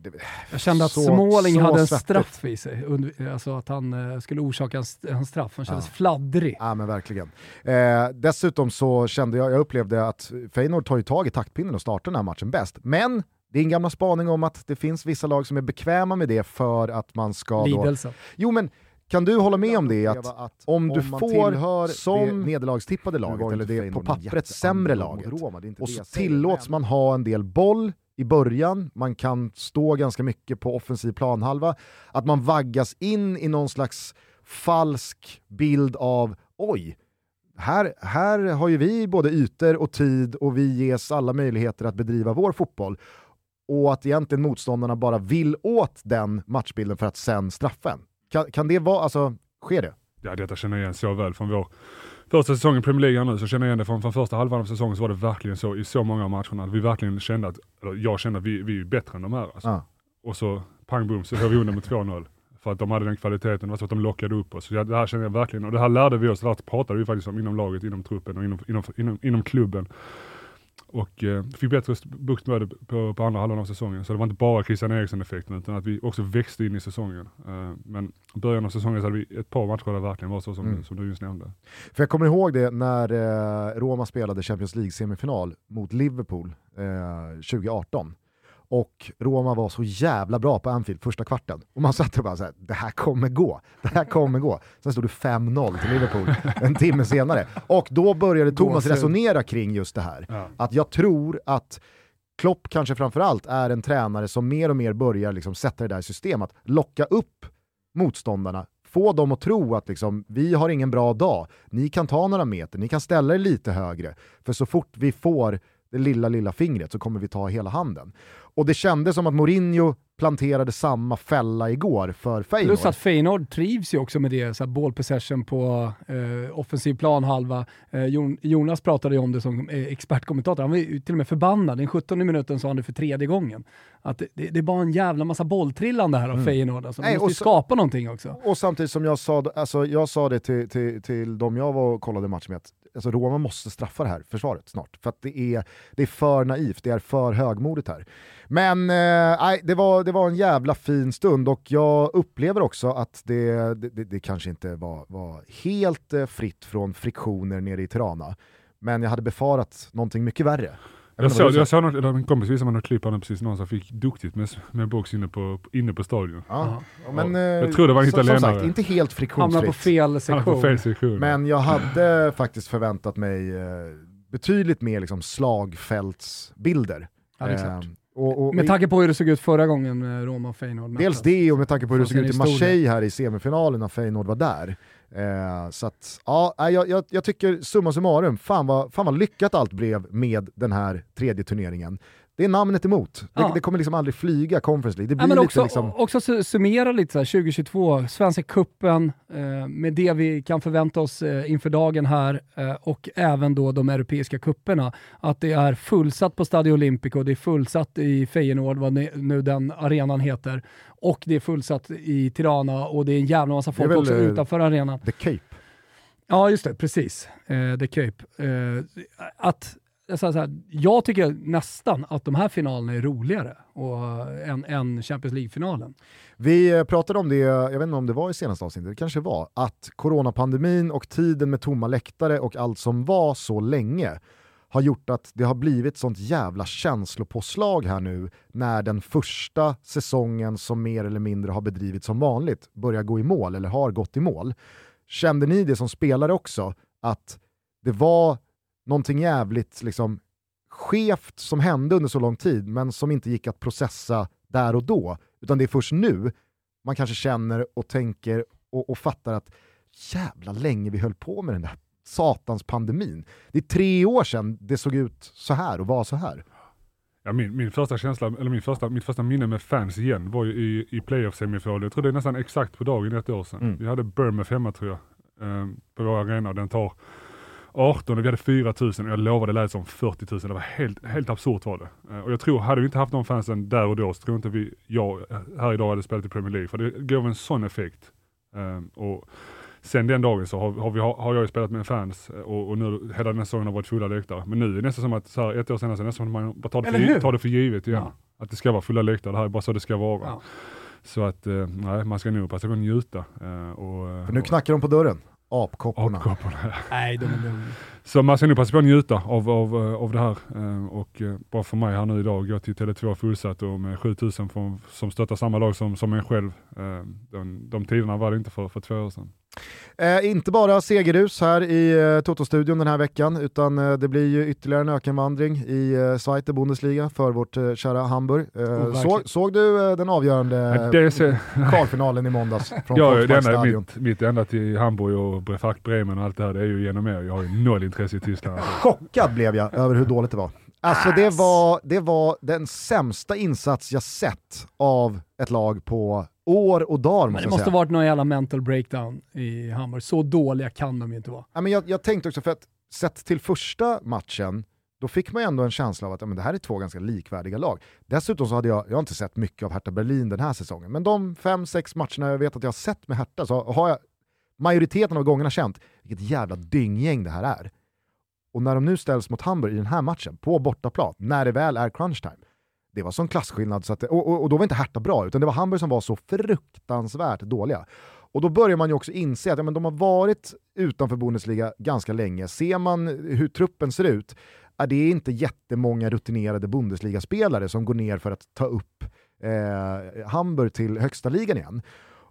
jag kände att så, Småling så hade en straff i sig, alltså att han uh, skulle orsaka en, en straff. Han kändes ja. fladdrig. Ja men verkligen. Eh, dessutom så kände jag, jag upplevde att Feyenoord tar ju tag i taktpinnen och startar den här matchen bäst. Men din gamla spaning om att det finns vissa lag som är bekväma med det för att man ska... Lidelse. Då, jo men kan du hålla med om det, att, att om du får som nederlagstippade laget, eller det på pappret sämre laget, och så tillåts man ha en del boll i början, man kan stå ganska mycket på offensiv planhalva, att man vaggas in i någon slags falsk bild av oj, här, här har ju vi både ytor och tid och vi ges alla möjligheter att bedriva vår fotboll. Och att egentligen motståndarna bara vill åt den matchbilden för att sen straffa en. Kan, kan det vara, alltså, sker det? Ja, detta känner jag igen så väl från vår första säsong i Premier League nu, så känner jag igen det från, från första halvan av säsongen så var det verkligen så i så många av matcherna, att vi verkligen kände att, eller jag kände att vi, vi är bättre än de här. Alltså. Ah. Och så pang bom så höll vi under med 2-0. För att de hade den kvaliteten, det var så att de lockade upp oss. Så det här känner jag verkligen, och det här lärde vi oss, det här pratade vi faktiskt om inom laget, inom truppen och inom, inom, inom, inom klubben. Och eh, fick bättre bukt med det på, på andra halvan av säsongen. Så det var inte bara Christian Eriksen-effekten utan att vi också växte in i säsongen. Eh, men i början av säsongen så hade vi ett par matcher där det verkligen var så som, mm. som du just nämnde. För jag kommer ihåg det när eh, Roma spelade Champions League-semifinal mot Liverpool 2018 eh, och Roma var så jävla bra på Anfield första kvarten. Och man satt och bara såhär, det här kommer gå, det här kommer gå. Sen stod det 5-0 till Liverpool en timme senare. Och då började Thomas resonera kring just det här. Ja. Att jag tror att Klopp kanske framförallt är en tränare som mer och mer börjar liksom sätta det där systemet, locka upp motståndarna, få dem att tro att liksom, vi har ingen bra dag, ni kan ta några meter, ni kan ställa er lite högre, för så fort vi får det lilla, lilla fingret så kommer vi ta hela handen. Och det kändes som att Mourinho planterade samma fälla igår för Feyenoord. Plus att Feyenoord trivs ju också med det, så ball possession på eh, offensiv planhalva. Eh, Jonas pratade ju om det som eh, expertkommentator, han var ju till och med förbannad. Den 17 minuten sa han det för tredje gången. Att det, det, är bara en jävla massa bolltrillande här av mm. Feyenoord. Alltså, de måste ju skapa någonting också. Och samtidigt som jag sa, alltså, jag sa det till, till, till de jag var och kollade matchen med, att alltså Roma måste straffa det här försvaret snart. För att det är, det är för naivt, det är för högmodigt här. Men eh, det, var, det var en jävla fin stund och jag upplever också att det, det, det kanske inte var, var helt eh, fritt från friktioner nere i Tirana. Men jag hade befarat någonting mycket värre. Jag, såg, jag såg något, en kompis visade mig något klipp, han precis någon som fick duktigt med, med box inne på, inne på stadion. Ja. Ja, men, jag eh, tror det var en italienare. Som sagt, inte helt friktionsfritt. Hamnar på fel sektion. På fel sektion. Men jag hade faktiskt förväntat mig eh, betydligt mer liksom, slagfältsbilder. Ja, det är klart. Eh, och, och med tanke på hur det såg ut förra gången med Roma och Feyenoord. Dels det och med tanke på hur det såg ut i Marseille här i semifinalen när Feyenoord var där. Eh, så att, ja, jag, jag, jag, tycker summa summarum, fan vad, fan vad lyckat allt blev med den här tredje turneringen det är namnet emot. Ja. Det, det, kommer liksom aldrig flyga Conference League. Det blir ja, men också, liksom... också summera lite så här, 2022, Svenska Cupen, eh, med det vi kan förvänta oss eh, inför dagen här eh, och även då de europeiska kupperna. Att det är fullsatt på Stadio Olimpico, det är fullsatt i Feyenoord, vad nu den arenan heter, och det är fullsatt i Tirana och det är en jävla massa folk också eh, utanför arenan. The Cape. Ja, just det, precis. Eh, The Cape. Eh, att så här, jag tycker nästan att de här finalerna är roligare och, än, än Champions League-finalen. Vi eh, pratade om det, jag vet inte om det var i senaste avsnittet, det kanske var, att coronapandemin och tiden med tomma läktare och allt som var så länge har gjort att det har blivit sånt jävla känslopåslag här nu när den första säsongen som mer eller mindre har bedrivits som vanligt börjar gå i mål eller har gått i mål. Kände ni det som spelare också, att det var någonting jävligt liksom, skevt som hände under så lång tid, men som inte gick att processa där och då. Utan det är först nu man kanske känner och tänker och, och fattar att jävla länge vi höll på med den där satans pandemin. Det är tre år sedan det såg ut så här och var så här. Ja, min, min första känsla, eller min första, mitt första minne med fans igen var ju i, i playoff-semifinalen. Jag tror det är nästan exakt på dagen ett år sedan. Mm. Vi hade Bournemouth hemma tror jag, eh, på vår arena den tar 18 och vi hade 4 000 och jag lovade det lät som 40 000. Det var helt, helt absurt var det. Eh, och jag tror, hade vi inte haft de fansen där och då så tror jag inte vi, jag här idag hade spelat i Premier League. För det gav en sån effekt. Eh, och sen den dagen så har, har, vi, har jag ju spelat med fans eh, och, och nu hela den här säsongen har varit fulla läktare. Men nu är det nästan som att, så här, ett år senare, så är det nästan som att man bara tar det, för, tar det för givet igen. Ja. Att det ska vara fulla läktare, det här är bara så det ska vara. Ja. Så att, eh, nej, man ska nog passa på att njuta. eh, och, eh, För nu knackar de på dörren, apkopporna. apkopporna. Nej, de är lugna. Så man ska nog passa på att njuta av, av, eh, av det här. eh, Och eh, bara för mig här nu idag, gå till Tele2 fullsatt och med 7000 från, som stöttar samma lag som, som en själv. De, de tiderna var det inte för, för två år sedan. Eh, inte bara segerrus här i eh, Toto-studion den här veckan, utan eh, det blir ju ytterligare en ökenvandring i eh, Zweite Bundesliga för vårt eh, kära Hamburg. Eh, verkligen. såg, du eh, den avgörande Ja, ser, kvalfinalen i måndags från ja, Volkswagenstadion? mitt, mitt enda till Hamburg och Brefakt Bremen och allt det här, det är ju genom er. Jag har ju noll intresse i Tyskland. Alltså. Chockad blev jag över hur dåligt det var. Alltså det var, det var den sämsta insats jag sett av ett lag på år och dagar Men måste det jag måste säga. varit någon jävla mental breakdown i Hamburg. Så dåliga kan de ju inte vara. Ja, men jag, jag tänkte också för att sett till första matchen, då fick man ju ändå en känsla av att ja, men det här är två ganska likvärdiga lag. Dessutom så hade jag, jag har inte sett mycket av Hertha Berlin den här säsongen, men de fem, sex matcherna jag vet att jag har sett med Hertha så har jag majoriteten av gångerna känt vilket jävla dynggäng det här är. Och när de nu ställs mot Hamburg i den här matchen, på bortaplan, när det väl är crunch time, det var sån klasskillnad, så att och, och, och då var inte Hertha bra, utan det var Hamburg som var så fruktansvärt dåliga. Och då börjar man ju också inse att ja, men de har varit utanför Bundesliga ganska länge. Ser man hur truppen ser ut, är det inte jättemånga rutinerade Bundesliga-spelare som går ner för att ta upp eh, Hamburg till högsta ligan igen.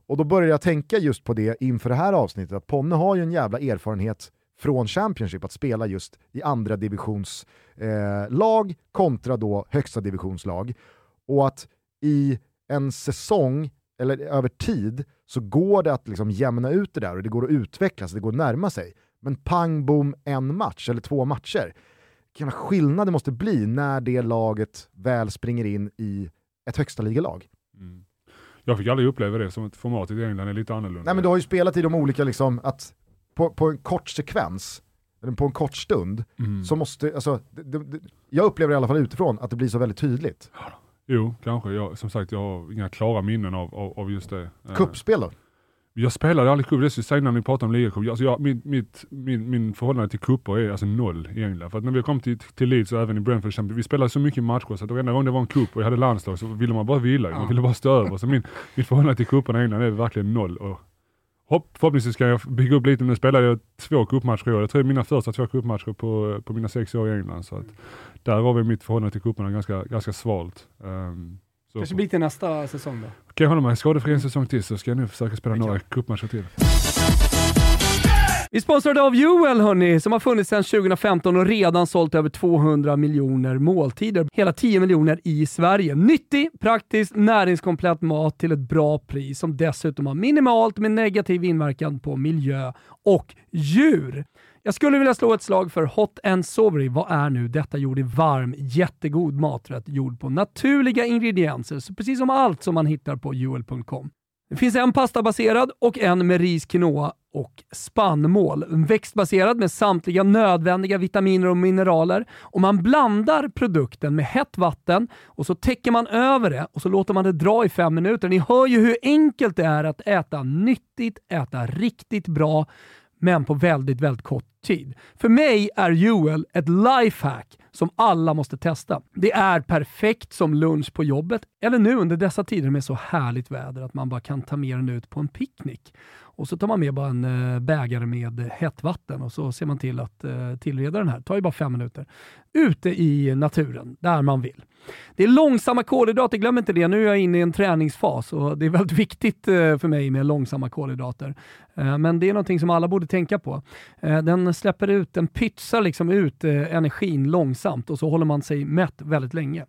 Och då börjar jag tänka just på det inför det här avsnittet, att Ponne har ju en jävla erfarenhet från Championship att spela just i andra divisions eh, kontra då högsta divisionslag. Och att i en säsong, eller över tid, så går det att liksom jämna ut det där och det går att utvecklas, det går att närma sig. Men pang bom en match eller två matcher. Vilken skillnad det måste bli när det laget väl springer in i ett högsta ligalag. Mm. Jag fick aldrig uppleva det som att formatet i England är lite annorlunda. Nej men du har ju spelat i de olika, liksom, att på, på en kort sekvens, eller på en kort stund, Mm. så måste, alltså, det, det, jag upplever i alla fall utifrån att det blir så väldigt tydligt. Jo, kanske. Jag, som sagt, jag har inga klara minnen av, av, av just det. Eh, Kuppspel då? Jag spelade aldrig cup, det jag säga när ni pratar om ligacup. Alltså jag, mitt, mitt, min, min förhållande till kupper är alltså noll England. För att när vi kom till, till Leeds och även i Brentford, Champions, vi spelade så mycket matcher så att varenda gång det var en cup och jag hade landslag så ville man bara vila. Man ville bara stå över. Så min, mitt förhållande till kupperna i England är verkligen noll. Och hopp, förhoppningsvis ska jag bygga upp lite. Nu spelade jag två cupmatcher i år. Jag tror det är mina första två cupmatcher på, på mina sex år i England. Så att där har vi mitt förhållande till kupperna ganska, ganska svalt. Um, så Kanske blir till nästa säsong då. kan jag hålla mig skadefri en säsong till så ska jag nu försöka spela Det några cupmatcher till. Vi är sponsrade av Joel hörni, som har funnits sedan 2015 och redan sålt över 200 miljoner måltider. Hela 10 miljoner i Sverige. Nyttig, praktisk, näringskomplett mat till ett bra pris som dessutom har minimalt med negativ inverkan på miljö och djur. Jag skulle vilja slå ett slag för Hot and Sovery. Vad är nu detta gjord i varm, jättegod maträtt gjord på naturliga ingredienser, så precis som allt som man hittar på joel.com. Det finns en pastabaserad och en med ris, quinoa och spannmål. Växtbaserad med samtliga nödvändiga vitaminer och mineraler. Och man blandar produkten med hett vatten och så täcker man över det och så låter man det dra i fem minuter. Ni hör ju hur enkelt det är att äta nyttigt, äta riktigt bra, men på väldigt, väldigt kort tid. För mig är Joel ett lifehack som alla måste testa. Det är perfekt som lunch på jobbet eller nu under dessa tider med så härligt väder att man bara kan ta med den ut på en picknick. Och så tar man med bara en eh, bägare med hett vatten och så ser man till att eh, tillreda den här. Det tar ju bara fem minuter. Ute i naturen, där man vill. Det är långsamma kolhydrater, glöm inte det. Nu är jag inne i en träningsfas och det är väldigt viktigt eh, för mig med långsamma kolhydrater. Men det är någonting som alla borde tänka på. Den släpper ut, den pytsar liksom ut energin långsamt och så håller man sig mätt väldigt länge.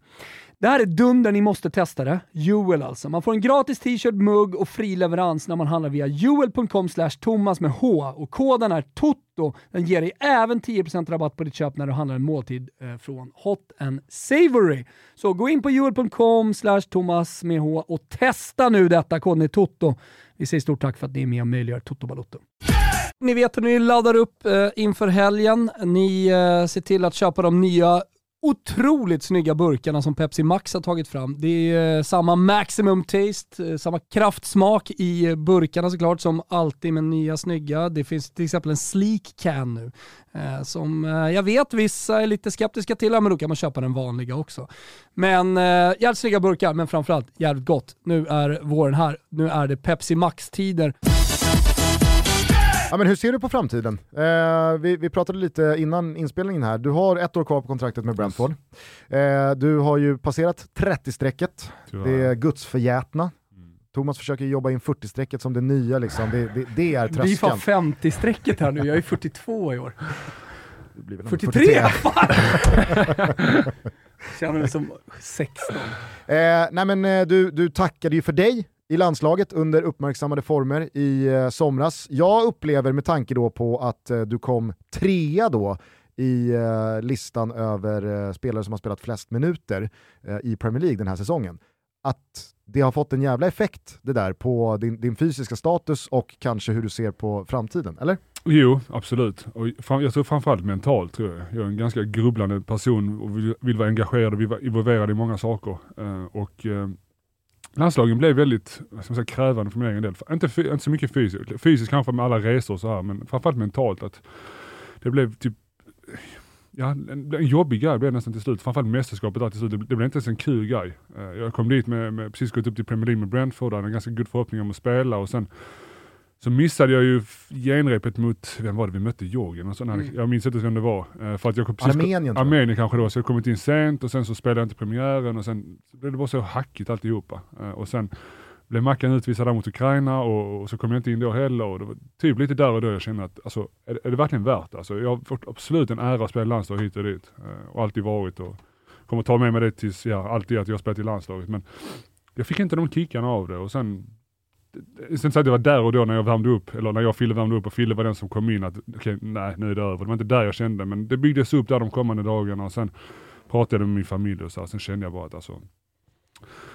Det här är dunder, ni måste testa det. Joel alltså. Man får en gratis t-shirt, mugg och fri leverans när man handlar via juel.com thomas med H och koden är TOTO. Den ger dig även 10% rabatt på ditt köp när du handlar en måltid eh, från Hot and Savory. Så gå in på juel.com thomas med H och testa nu detta. Koden är TOTO. Vi säger stort tack för att ni är med och möjliggör Toto Balotto. Ni vet hur ni laddar upp eh, inför helgen. Ni eh, ser till att köpa de nya otroligt snygga burkarna som Pepsi Max har tagit fram. Det är eh, samma maximum taste, eh, samma kraftsmak i eh, burkarna såklart som alltid med nya snygga. Det finns till exempel en sleek can nu som jag vet vissa är lite skeptiska till, men då kan man köpa den vanliga också. Men jävligt snygga burkar, men framförallt jävligt gott. Nu är våren här. Nu är det Pepsi Max-tider. Ja, men hur ser du på framtiden? Eh, vi, vi, pratade lite innan inspelningen här, du har ett år kvar på kontraktet med Brentford. Eh, du har ju passerat 30-strecket, det är gudsförgätna. Mm. Thomas försöker jobba in 40-strecket som det nya, liksom. det, det, det är tröskeln. Vi får 50-strecket här nu, jag är 42 i år. 43? 43. Känner mig som 16. Eh, nej men eh, du, du tackade ju för dig i landslaget under uppmärksammade former i eh, somras. Jag upplever med tanke då på att eh, du kom trea då i eh, listan över eh, spelare som har spelat flest minuter eh, i Premier League den här säsongen, att det har fått en jävla effekt det där på din, din fysiska status och kanske hur du ser på framtiden, eller? Jo, absolut. Och jag tror framförallt mentalt tror jag. Jag är en ganska grubblande person och vill, vill vara engagerad och vill vara involverad i många saker. Eh, och eh, landslagen blev väldigt vad ska säga, krävande för min egen del. Inte, inte så mycket fysiskt, fysiskt kanske med alla resor och så här, men framförallt mentalt. att Det blev typ Ja, en, en jobbig grej blev det nästan till slut. Framförallt mästerskapet där till slut. Det, det blev inte ens en kul grej. Eh, jag kom dit med, med precis gått upp till Premier League med Brentford, hade en ganska god förhoppning om att spela och sen så missade jag ju genrepet mot, vem var det vi mötte? Georgien? Och sån mm. Jag minns inte vem det var. Uh, för att jag kom precis, Armenien Armenien kanske då, så jag kommit in sent och sen så spelade jag inte premiären och sen blev det bara så hackigt alltihopa. Uh, och sen blev Mackan utvisad där mot Ukraina och, och, så kom jag inte in då heller. Och det var typ lite där och då jag kände att, alltså, är, är det verkligen värt det? Alltså, jag har fått absolut en ära att spela landslag hit och dit. Uh, och alltid varit och kommer ta med mig det tills, ja, alltid att jag spelat i landslaget. Men jag fick inte de kickarna av det och sen Sen så att det var där och då när jag värmde upp, eller när jag och Fille värmde upp och Fille var den som kom in att okay, nej nu är det över. Det var inte där jag kände, men det byggdes upp där de kommande dagarna och sen pratade jag med min familj och så, sen kände jag bara att alltså,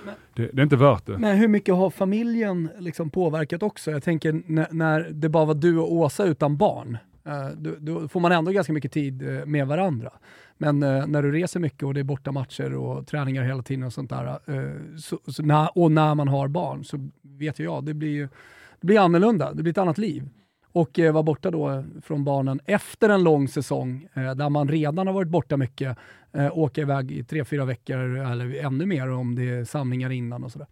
men, det, det, är inte värt det. Men hur mycket har familjen liksom påverkat också? Jag tänker när, när det bara var du och Åsa utan barn, eh, då, då, får man ändå ganska mycket tid eh, med varandra. Men eh, när du reser mycket och det är borta matcher och träningar hela tiden och sånt där, eh, så, så när, och när man har barn så vet jag, det blir, det blir annorlunda, det blir ett annat liv. Och eh, vara borta då från barnen efter en lång säsong eh, där man redan har varit borta mycket, eh, åka iväg i tre, fyra veckor eller ännu mer om det är samlingar innan och sådär.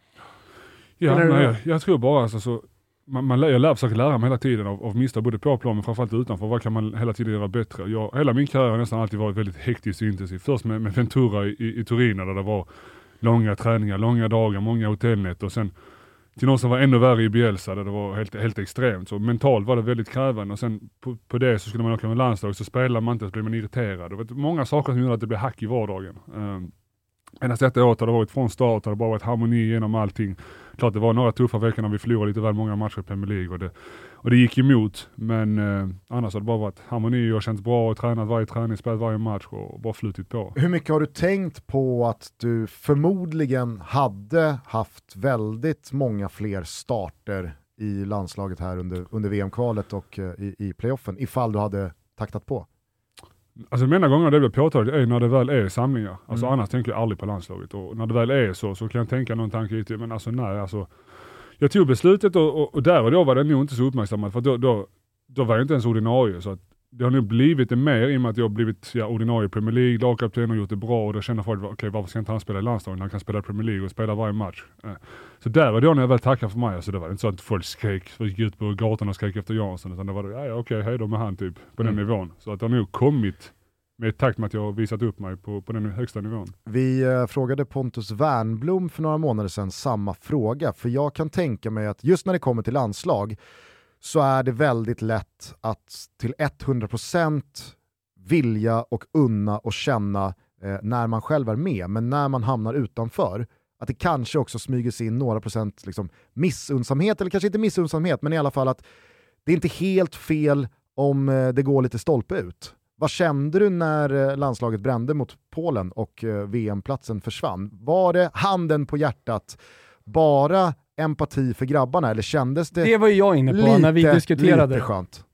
Ja, nej, jag, jag, tror bara alltså, så, man, man, jag lär, försöker lära mig hela tiden av, av misstag, både på plan men framförallt utanför. Vad kan man hela tiden göra bättre? Jag, hela min karriär har nästan alltid varit väldigt hektisk och intensiv. Först med, med Ventura i, i Torino där det var långa träningar, långa dagar, många hotellnätter och sen till något som var ännu värre i Bielsa där det var helt, helt extremt. Så mentalt var det väldigt krävande och sen på, på det så skulle man åka med landslaget så spelar man inte så blir man irriterad. Det var många saker som gjorde att det blev hack i vardagen. Um, Medan detta året har det varit från start, har det bara varit harmoni genom allting. Klart det var några tuffa veckor när vi förlorade lite väl många matcher i Premier League och det, och det gick emot. Men eh, annars har det bara varit harmoni och känts bra och tränat varje träning, spelat varje match och bara flutit på. Hur mycket har du tänkt på att du förmodligen hade haft väldigt många fler starter i landslaget här under, under VM-kvalet och eh, i, i playoffen ifall du hade taktat på? Alltså de enda gångerna det blir påtagligt är när det väl är samlingar. Alltså mm. annars tänker jag aldrig på landslaget. Och när det väl är så, så kan jag tänka någon tanke men alltså nej alltså. Jag tog beslutet och, och, och, där och då var det nog inte så uppmärksammat, för då, då, då var jag inte ens ordinarie. Så att det har nog blivit det mer i och med att jag har blivit ja, ordinarie Premier League, lagkapten och gjort det bra och då känner folk, okej okay, varför ska inte han spela i landslaget när han kan spela i Premier League och spela varje match. Eh. Så där och då när jag väl tackade för mig, alltså det var inte så att folk skrek, gick ut på gatan och skrek efter Jansson, utan det var, ja, ja okej, okay, hej då med han typ, på mm. den nivån. Så att det har nog kommit med takt med att jag har visat upp mig på, på den högsta nivån. Vi eh, frågade Pontus Wernblom för några månader sedan samma fråga, för jag kan tänka mig att just när det kommer till landslag så är det väldigt lätt att till 100% vilja och unna och känna eh, när man själv är med, men när man hamnar utanför, att det kanske också smyger sig in några procent liksom, missunnsamhet, eller kanske inte missunnsamhet, men i alla fall att det är inte helt fel om eh, det går lite stolpe ut. Vad kände du när eh, landslaget brände mot Polen och eh, VM-platsen försvann? Var det handen på hjärtat, bara empati för grabbarna eller kändes det Det var ju jag inne på lite, när vi diskuterade. lite skönt?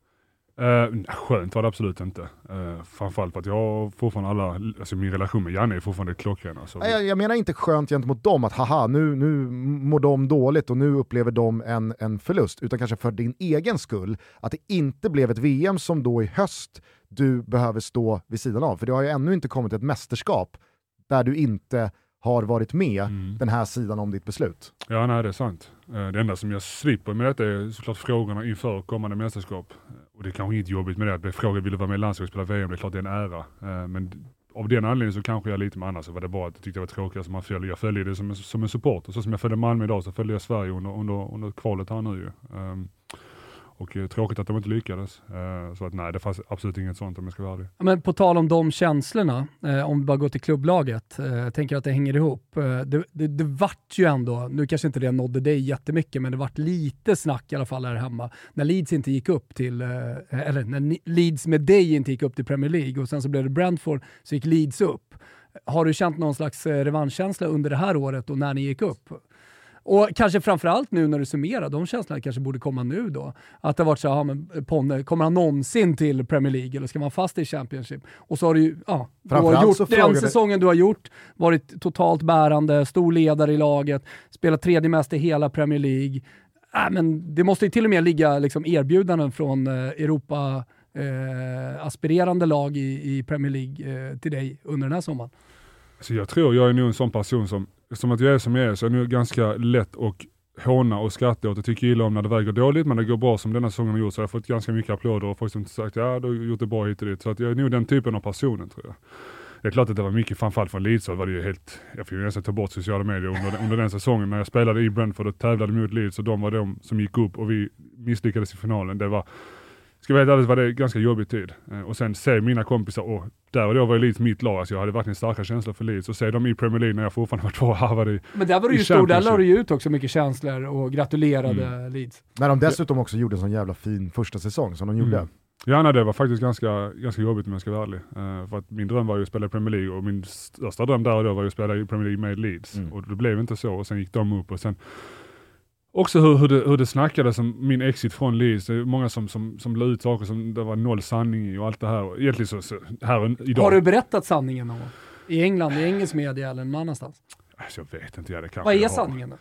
Uh, skönt var det absolut inte. Uh, framförallt för att jag fortfarande alla, alltså min relation med Janne är fortfarande klockren. Alltså. Nej, jag, jag menar inte skönt gentemot dem, att haha, nu, nu mår de dåligt och nu upplever de en, en förlust, utan kanske för din egen skull, att det inte blev ett VM som då i höst du behöver stå vid sidan av. För det har ju ännu inte kommit ett mästerskap där du inte har varit med mm. den här sidan om ditt beslut. Ja, nej det är sant. Eh, det enda som jag slipper med detta är såklart frågorna inför kommande mästerskap. Och det är kanske inget jobbigt med det, att bli frågad vill du vara med i landslaget spela VM, det är klart det är en ära. Eh, men av den anledningen så kanske jag lite med annars så var det bara att jag tyckte det var tråkigt som man följer. Jag följer det som en, som en supporter. Så som jag följde Malmö idag så följde jag Sverige under, under, under kvalet här nu ju. Um, och eh, tråkigt att de inte lyckades. Eh, så att nej, det fanns absolut inget sånt om jag ska vara ärlig. Men på tal om de känslorna, eh, om vi bara går till klubblaget, jag tänker att det hänger ihop. Det, det, det vart ju ändå, nu kanske inte det nådde dig jättemycket, men det vart lite snack i alla fall här hemma, när Leeds inte gick upp till, eller när Leeds med dig inte gick upp till Premier League och sen så blev det Brentford, så gick Leeds upp. Har du känt någon slags revanschkänsla under det här året och när ni gick upp? Och kanske framförallt nu när du summerar, de känslorna kanske borde komma nu då. Att det har varit så men Ponne, kommer han någonsin till Premier League eller ska man fast i Championship? Och så har du ju, ja, du har gjort den säsongen du har gjort, varit totalt bärande, stor ledare i laget, spelat tredje mest i hela Premier League. Äh, men det måste ju till och med ligga liksom, erbjudanden från eh, Europa eh, aspirerande lag i, i Premier League eh, till dig under den här sommaren. Så jag tror jag är nog en sån person som som att jag är som jag är så är nog ganska lätt att håna och skratta åt och tycker illa om när det väger dåligt, men det går bra som denna säsongen har gjort så jag har fått ganska mycket applåder och folk som sagt ja du har gjort det bra hit och dit. Så att jag är nog den typen av personen tror jag. Det är klart att det var mycket, framförallt från Leeds så var det ju helt, jag fick ju nästan ta bort sociala medier under, under den säsongen. När jag spelade i Brentford och tävlade mot Leeds och de var de som gick upp och vi misslyckades i finalen. Det var, ska vara helt ärlig var det ganska jobbig tid. Eh, och sen se mina kompisar, och där och då var Leeds mitt lag, alltså jag hade verkligen starka känslor för Leeds. Och se dem i Premier League när jag fortfarande var och harvade i Men där var du ju stor, där la du ju ut också mycket känslor och gratulerade mm. Leeds. När de dessutom också gjorde en sån jävla fin första säsong som de gjorde. Mm. Ja, nej, det var faktiskt ganska, ganska jobbigt om jag ska vara ärlig. Uh, för att min dröm var ju att spela i Premier League och min största dröm där och då var ju att spela i Premier League med Leeds. Mm. Och det blev inte så och sen gick de upp och sen Också hur, hur, det, hur det snackades om min exit från Leeds. Det är många som, som, som la ut saker som det var noll sanning i och allt det här. Egentligen så, så här idag. Har du berättat sanningen någon gång? I England, i engelsk media eller någon annanstans? Alltså, jag vet inte. Ja, det Vad är sanningen då?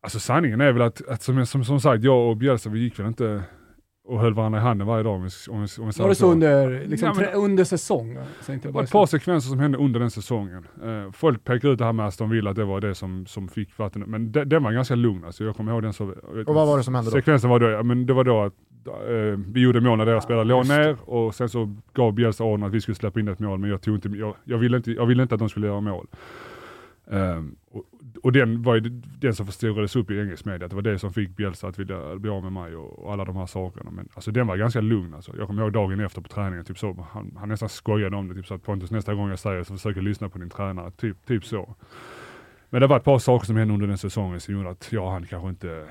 Alltså sanningen är väl att, att som, som, som sagt, jag och Bjälsa vi gick väl inte och höll varandra i handen varje dag. Om vi, om vi, om vi var det så under, liksom, ja, men, under säsong? det var ett par sekvenser som hände under den säsongen. Uh, folk pekar ut det här med Aston Villa, att det var det som, som fick vatten. Men det, den var ganska lugn. Alltså, jag kommer ihåg den så... Och vad var det som hände då? Sekvensen var då, men det var då att uh, vi gjorde mål när deras spelare låg ner och sen så gav Bielsa ordern att vi skulle släppa in ett mål, men jag, tog inte, jag, jag, ville inte, jag ville inte att de skulle göra mål. Um, och, och, den var ju den som förstorades upp i engelsk media, det var det som fick Bielsa att vilja bli av med mig och, och, alla de här sakerna. Men alltså den var ganska lugn alltså. Jag kommer ihåg dagen efter på träningen, typ så, han, han nästan skojade om det, typ så att Pontus nästa gång jag säger så försöker lyssna på din tränare, typ, typ så. Men det var ett par saker som hände under den säsongen som gjorde att jag och han kanske inte,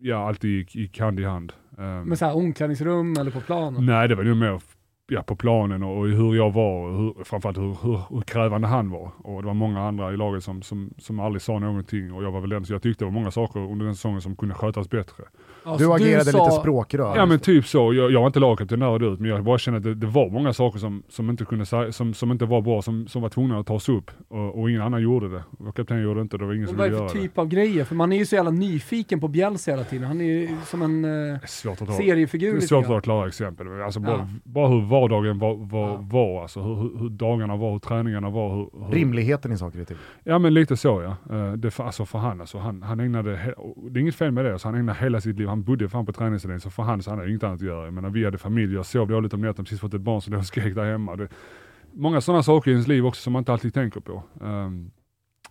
ja alltid gick, gick hand i hand. Um, Men såhär omklädningsrum eller på planen? Nej, det var nog mer ja, på planen och hur jag var och hur, framförallt hur, hur, hur, krävande han var. Och det var många andra i laget som, som, som aldrig sa någonting och jag var väl den, så jag tyckte det var många saker under den säsongen som kunde skötas bättre. Alltså, du agerade du sa... lite språkrör. Ja men typ så. Jag, jag var inte lagkapten där och ut, men jag bara kände att det, det, var många saker som, som, inte kunde, som, som inte var bra, som, som var tvungna att tas upp. Och, och ingen annan gjorde det. Vår kapten gjorde det inte, det var ingen som ville göra det. Vad är det för typ av grejer? För man är ju så jävla nyfiken på Bjälsa hela tiden. Han är ju som en eh, seriefigur. Det är svårt att dra klara exempel. Alltså bara, ja. bara hur vardagen var, var, ja. var alltså hur, hur, dagarna var, hur träningarna var. Hur, hur... Rimligheten i saker och ting. Ja men lite så ja. Uh, det, för, alltså för han, alltså, han, han ägnade, det är inget fel med det, alltså, han ägnade hela sitt liv, han bodde fan på träningsanläggningen så för han så han hade inget annat att göra. Jag menar vi hade familj, jag sov dåligt om nätterna, precis fått ett barn som låg och skrek där hemma. Det, många sådana saker i ens liv också som man inte alltid tänker på. Um,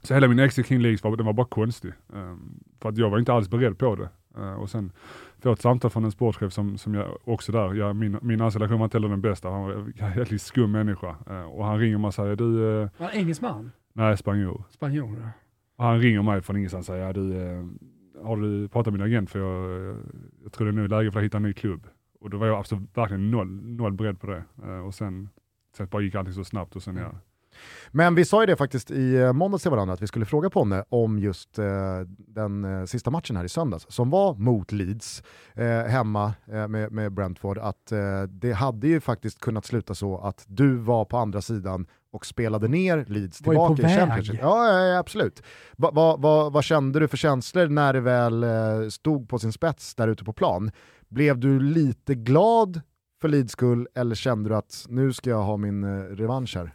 så hela min exit kring Leeds var, den var bara konstig. Um, för att jag var inte alls beredd på det. Uh, och sen få ett samtal från en sportchef som, som jag också där, jag, min, min anställda var inte heller den bästa, han var en jävligt skum människa. Uh, och han ringer mig och säger, du... Uh, var han engelsman? Nej, spanjor. Spanjor, ja. Och han ringer mig från ingenstans och säger, du, har du pratat med din agent för jag, jag tror det är nu läge för att hitta en ny klubb. Och då var jag absolut verkligen noll, noll beredd på det. och sen, sen bara gick allting så snabbt och sen ja, men vi sa ju det faktiskt i eh, måndags till varandra att vi skulle fråga Ponne om just eh, den eh, sista matchen här i söndags som var mot Leeds eh, hemma eh, med, med, Brentford. Att eh, det hade ju faktiskt kunnat sluta så att du var på andra sidan och spelade ner Leeds tillbaka i Championship. Ja, ja, absolut. Va, va, va, vad kände du för känslor när det väl stod på sin spets där ute på plan? Blev du lite glad för Leeds skull eller kände du att nu ska jag ha min revansch här?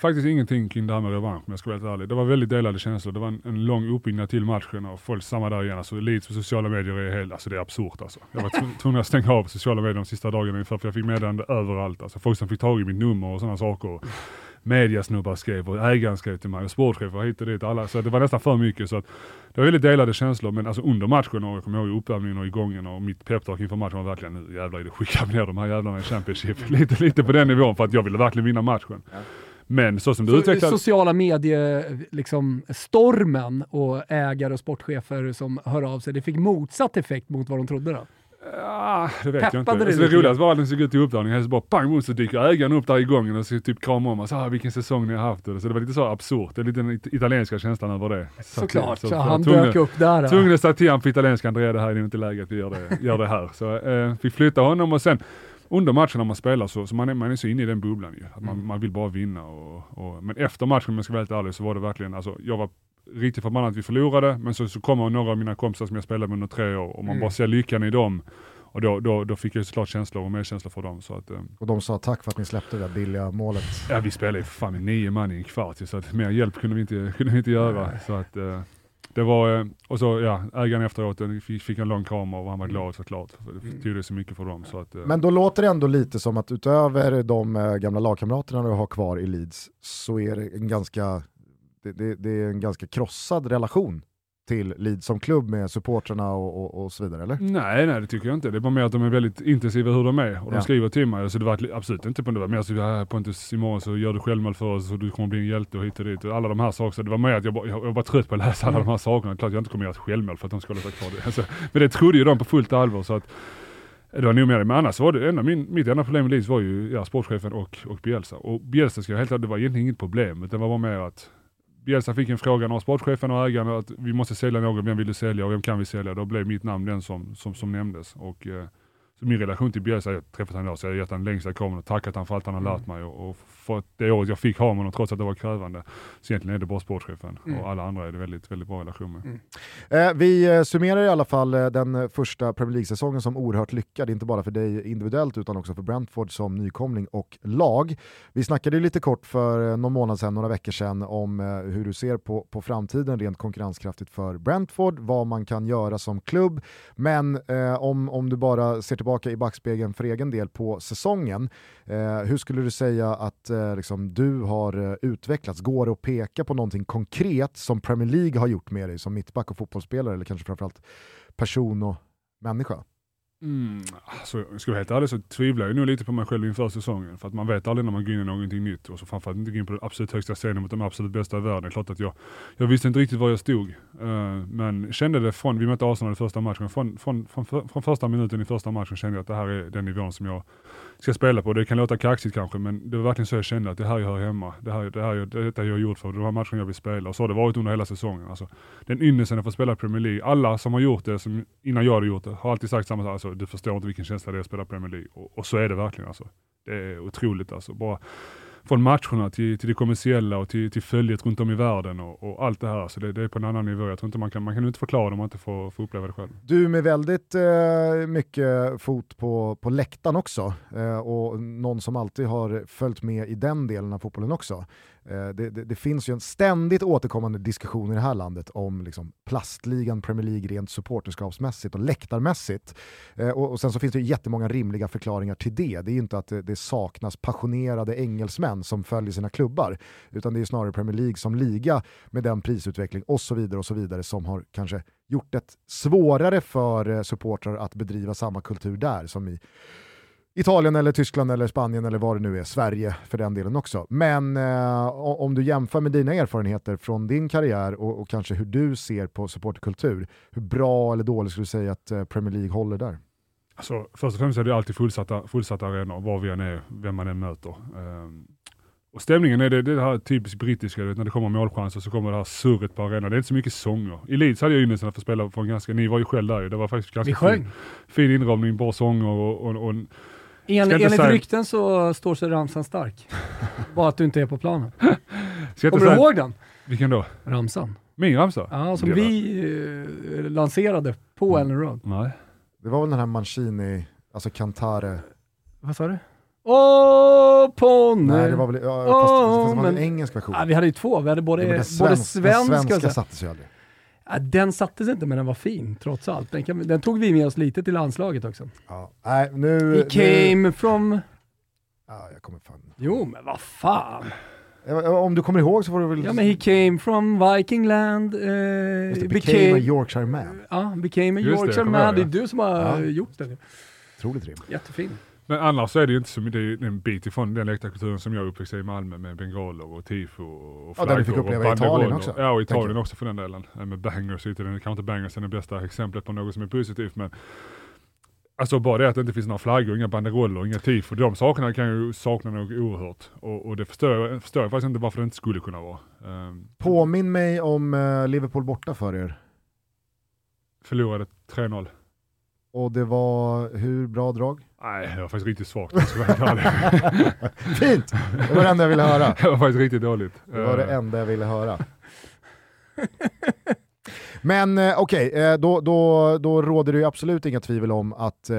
Faktiskt ingenting kring det här med revansch om jag ska vara helt ärlig. Det var väldigt delade känslor. Det var en, en lång uppbyggnad till matchen och folk samma där igen. Alltså Leeds på sociala medier är helt, alltså det är absurt alltså. Jag var tvungen att stänga av sociala medier de sista dagarna inför för jag fick meddelande överallt. Alltså folk som fick tag i mitt nummer och sådana saker. Mediasnubbar skrev och ägaren skrev till mig och sportchefer hit och dit. Alla. Så det var nästan för mycket. Så att det var väldigt delade känslor men alltså under matchen och jag kommer ihåg uppvärmningen och igången och mitt peptalk inför matchen var verkligen nu jävlar är det skicka ner de här jävlarna i Championship. lite, lite på den nivån för att jag ville verkligen vinna matchen. Ja. Men så som du utvecklar... Sociala medier, liksom stormen och ägare och sportchefer som hör av sig, det fick motsatt effekt mot vad de trodde då? Ja, det vet Peppade jag inte. Det, alltså, det roligaste var att den såg ut i uppvärmningen, så bara pang så dyker ägaren upp där i gången och så typ kramar om oss. Ah, vilken säsong ni har haft. Så det var lite så absurt. Det är lite den italienska känslan över det. Såklart, så, så, så han dök upp där. Tvungen att säga till honom på italienska, Andrea det här är inte läge att vi gör det, gör det här. Så eh, vi flyttade honom och sen under matchen när man spelar så, så man, är, man är så inne i den bubblan ju. Att man, mm. man vill bara vinna. Och, och, men efter matchen om jag ska vara helt ärlig så var det verkligen, alltså, jag var riktigt förbannad att vi förlorade, men så, så kommer några av mina kompisar som jag spelade med under tre år och man mm. bara ser lyckan i dem. Och då, då, då fick jag såklart känslor och medkänsla för dem. Så att, um, och de sa tack för att ni släppte det där billiga målet? Ja, vi spelade ju fan med nio man i en kvart, så att mer hjälp kunde vi inte, kunde vi inte göra. Nej. Så att, uh, det var, eh, och så ja, ägaren efteråt fick en lång kram och han var glad såklart. Det mm. så mycket för dem. Så att, eh. Men då låter det ändå lite som att utöver de eh, gamla lagkamraterna du har kvar i Leeds så är det en ganska, det, det, det är en ganska krossad relation till Leeds som klubb med supporterna och, och, och, så vidare eller? Nej, nej det tycker jag inte. Det är bara mer att de är väldigt intensiva hur de är och de ja. skriver till mig. Så det var absolut inte på det, var mer så här Pontus imorgon så gör du självmål för oss och du kommer bli en hjälte och hit och dit och alla de här sakerna. Det var mer att jag, bara, jag var trött på att läsa alla mm. de här sakerna. Klart jag inte kommer göra ett självmål för att de ska hålla sig kvar. Det. Alltså, men det trodde ju de på fullt allvar så att det var nog mer det, men annars var det enda, min, mitt enda problem med Leeds var ju ja, sportchefen och, och Bielsa. Och Bielsa ska jag helt det var egentligen inget problem, utan det var mer att Bielsa fick en fråga av sportchefen och ägaren att vi måste sälja någon, vem vill du sälja och vem kan vi sälja? Då blev mitt namn den som, som, som nämndes. Och, eh, min relation till Bielsa, jag träffat honom idag, så jag har gett honom längsta kraven och tackat honom för allt han har lärt mm. mig och, och för det året jag fick ha honom trots att det var krävande. Så egentligen är det bara sportchefen mm. och alla andra är det väldigt, väldigt bra relation med. Mm. Eh, vi eh, summerar i alla fall eh, den första Premier League-säsongen som oerhört lyckad, inte bara för dig individuellt utan också för Brentford som nykomling och lag. Vi snackade lite kort för någon månad sedan, några veckor sedan, om hur du ser på, på framtiden rent konkurrenskraftigt för Brentford, vad man kan göra som klubb, men eh, om, om du bara ser tillbaka i backspegeln för egen del på säsongen, eh, hur skulle du säga att eh, liksom, du har eh, utvecklats? Går det att peka på någonting konkret som Premier League har gjort med dig som mittback och fotbollsspelare eller kanske framförallt person och människa? Mm, alltså, ska jag vara helt ärlig så tvivlar jag nog lite på mig själv inför säsongen. För att man vet aldrig när man går in i någonting nytt. Och så framförallt inte gå in på den absolut högsta scenen mot de absolut bästa i världen. Klart att jag, jag visste inte riktigt var jag stod. Uh, men kände det från, vi mötte Arsenal i första matchen, från, från, från, från första minuten i första matchen kände jag att det här är den nivån som jag ska spela på. Det kan låta kaxigt kanske, men det var verkligen så jag kände att det här jag hör hemma. Det här, det här, det detta jag har gjort för de här matcherna jag vill spela. Och så har det varit under hela säsongen. Alltså, den ynnesten att få spela Premier League. Alla som har gjort det, som innan jag hade gjort det, har alltid sagt samma sak. Alltså, du förstår inte vilken känsla det är att spela Premier League. Och, och så är det verkligen. Alltså. Det är otroligt alltså. Bara från matcherna till, till det kommersiella och till, till följet runt om i världen och, och allt det här. Så det, det, är på en annan nivå. Jag tror inte man kan, man kan inte förklara det om man inte får, får uppleva det själv. Du med väldigt eh, mycket fot på, på läktaren också eh, och någon som alltid har följt med i den delen av fotbollen också. Eh, det, det, det, finns ju en ständigt återkommande diskussion i det här landet om liksom, plastligan Premier League rent supporterskapsmässigt och läktarmässigt. Eh, och, och, sen så finns det jättemånga rimliga förklaringar till det. Det är ju inte att det, det, saknas passionerade engelsmän som följer sina klubbar, utan det är snarare Premier League som liga med den prisutveckling och så vidare och så vidare som har kanske gjort det svårare för eh, supportrar att bedriva samma kultur där som i Italien eller Tyskland eller Spanien eller vad det nu är, Sverige för den delen också. Men eh, om du jämför med dina erfarenheter från din karriär och, och, kanske hur du ser på supportkultur, hur bra eller dåligt skulle du säga att eh, Premier League håller där? Alltså, först och främst är det alltid fullsatta, fullsatta arenor, var vi än är, vem man än möter. Um, och stämningen är det, det här typiskt brittiska, vet, när det kommer målchanser så kommer det här surret på arenan. Det är inte så mycket sånger. I Leeds hade jag ynnesten att få spela för en ganska, ni var ju själv där det var faktiskt ganska fin, fin inramning, bra sånger och, och, och en, enligt säga... rykten så står sig ramsan stark. Bara att du inte är på planen. Kommer du ihåg den? Vilken då? Ramsan. Min ramsa? Ja, som vi eh, lanserade på mm. Ellen Road. Nej. Det var väl den här Mancini, alltså Cantare. Vad sa du? Åh, ponny! Nej, det var väl, ja, fast, fast det var men, en engelsk version. Ja, vi hade ju två, vi hade både, ja, svensk, både svenska... Den svenska sattes ju aldrig. Den sattes inte, men den var fin trots allt. Den, kan, den, tog vi med oss lite till landslaget också. Ja, nej, nu, He came nu... from... Ja, jag kommer fan... Jo, men vad fan. Om du kommer ihåg så får du väl... Ja men he came from Vikingland. Eh, Just det, became, became, a Yorkshire man. Ja, became a Just Yorkshire det, man. Det är du som har ja. gjort det. Otroligt rim. Jättefin. Men annars är det ju inte så det är en bit ifrån den läktarkulturen som jag uppväxte i Malmö med bengaler och tifo och flaggor. Ja, den fick uppleva i Italien också. Ja, och Italien också för den delen. Med bangers, det kanske inte bangers är det bästa exemplet på något som är positivt, men Alltså bara det att det inte finns några flaggor, inga banderoller, inga tifo. De sakerna kan jag ju sakna något oerhört. Och, och det förstår jag, förstår jag faktiskt inte varför det inte skulle kunna vara. Um, Påminn mig om uh, Liverpool borta för er. Förlorade 3-0. Och det var hur bra drag? Nej, det var faktiskt riktigt svagt. Fint! Det var det enda jag ville höra. Det var faktiskt riktigt dåligt. Det var det eh. enda jag ville höra. Men eh, okej, okay, eh, då, då, då råder det ju absolut inga tvivel om att eh,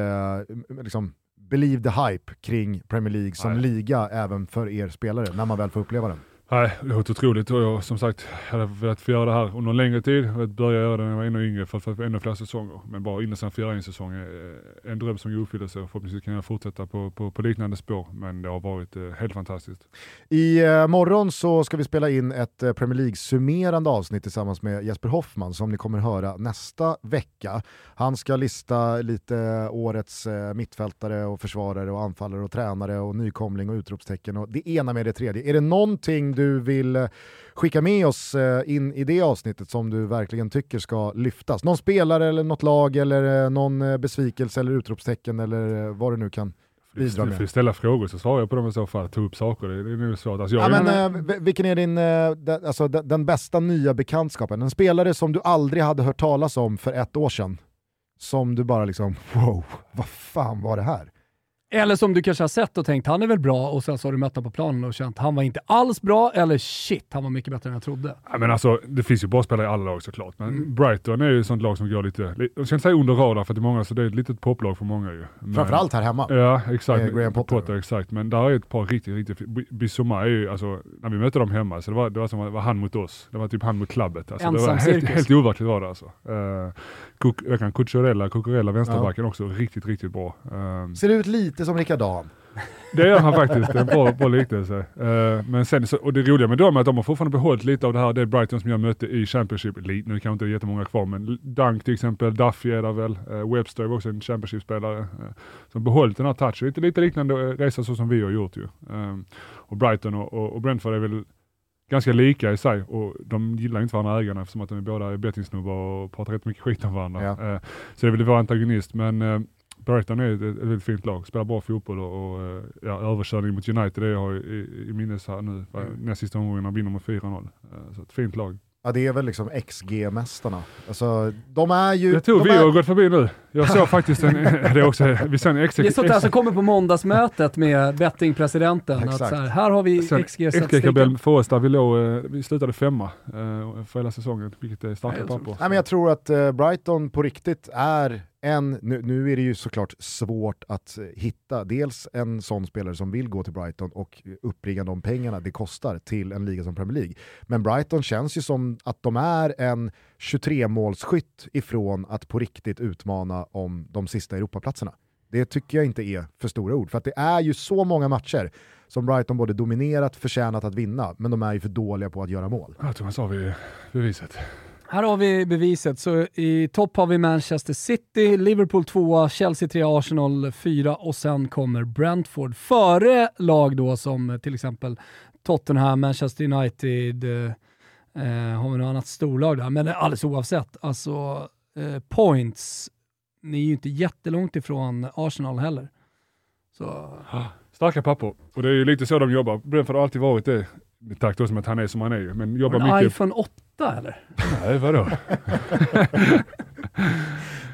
liksom, believe the hype kring Premier League som Nej. liga även för er spelare, när man väl får uppleva den. Nej, det låter otroligt och jag som sagt hade velat få göra det här under en längre tid. Jag börja göra det när jag var ännu yngre för att få ännu fler säsonger. Men bara innan sen fyra en säsong är en dröm som går uppfyllelse och förhoppningsvis kan jag fortsätta på, på, på, liknande spår. Men det har varit eh, helt fantastiskt. I eh, morgon så ska vi spela in ett eh, Premier League-summerande avsnitt tillsammans med Jesper Hoffman som ni kommer höra nästa vecka. Han ska lista lite årets eh, mittfältare och försvarare och anfallare och tränare och nykomling och utropstecken och det ena med det tredje. Är det någonting du vill eh, skicka med oss eh, in i det avsnittet som du verkligen tycker ska lyftas? Någon spelare eller något lag eller eh, någon besvikelse eller utropstecken eller vad du nu kan bidra med. Du får ställa frågor så svarar jag på dem i så fall, ta upp saker. Det är nog svårt. Alltså ja, men, äh, vilken är din, alltså, den bästa nya bekantskapen? En spelare som du aldrig hade hört talas om för ett år sedan? Som du bara liksom, wow, vad fan var det här? Eller som du kanske har sett och tänkt, han är väl bra, och sen så har du mött honom på planen och känt, han var inte alls bra, eller shit, han var mycket bättre än jag trodde. Ja, men alltså, det finns ju bra spelare i alla lag såklart, men mm. Brighton är ju ett sånt lag som går lite, jag ska inte säga under radar för det är många, så det är ett litet poplag för många ju. Men, Framförallt här hemma. Ja, exakt. Eh, Graham Potter. Potter. exakt. Men där är ett par riktigt, riktigt, Bissoma är ju, alltså, när vi mötte dem hemma, så det var, det var som det var han mot oss. Det var typ han mot klubbet. Alltså, det var helt, helt overkligt var det alltså. Uh, Kuk, jag kan Cucurella, Cucurella vänsterbacken ja. också, riktigt, riktigt bra. Um, Ser ut lite som Rickard Dahl. Det gör han faktiskt, det är en bra, bra liknelse. Uh, men sen, så, och det roliga med dem är att de har fortfarande behållit lite av det här, det är Brighton som jag mötte i Championship, lite, nu kanske inte är jättemånga kvar, men Dunk till exempel, Duffy är där väl, uh, Webster var också en Championship-spelare. Uh, som behållit den här touchen, lite, lite liknande resa så som vi har gjort ju. Um, och Brighton och, och, och Brentford är väl ganska lika i sig och de gillar inte varandra ägarna eftersom att de är båda bettingsnubbar och pratar rätt mycket skit om varandra. Ja. så det är väl vår antagonist men Brighton är ett, ett väldigt fint lag, spelar bra fotboll och, och eh, ja, överkörning mot United det jag har i, i minnes här nu. Mm. Näst sista omgången när vinner med 4-0. Eh, så ett fint lag. Ja det är väl liksom XG-mästarna. Alltså, de är ju... Jag tror vi är... har gått förbi nu. Jag såg faktiskt en... det också, vi sen XG, det är sånt där som kommer på måndagsmötet med bettingpresidenten. Att så här, här har vi XG-statistiken. för oss där vi låg, eh, vi slutade femma för hela säsongen, vilket är starka papper. Nej, men jag tror att Brighton på riktigt är en, nu, nu, är det ju såklart svårt att eh, hitta dels en sån spelare som vill gå till Brighton och uppringa de pengarna det kostar till en liga som Premier League. Men Brighton känns ju som att de är en 23-målsskytt ifrån att på riktigt utmana om de sista Europaplatserna. Det tycker jag inte är för stora ord, för att det är ju så många matcher som Brighton både dominerat, förtjänat att vinna, men de är ju för dåliga på att göra mål. Jag tror man sa vi beviset. Här har vi beviset. Så I topp har vi Manchester City, Liverpool 2, Chelsea 3, Arsenal 4 och sen kommer Brentford. Före lag då som till exempel Tottenham, Manchester United, eh, har vi något annat storlag där. Men alldeles oavsett, alltså eh, points, ni är ju inte jättelångt ifrån Arsenal heller. Så... Starka pappor. Och det är ju lite så de jobbar. Brentford har alltid varit det. Takt också med att han är som han är Men jobbar en mycket... iPhone 8 eller? Nej, vadå?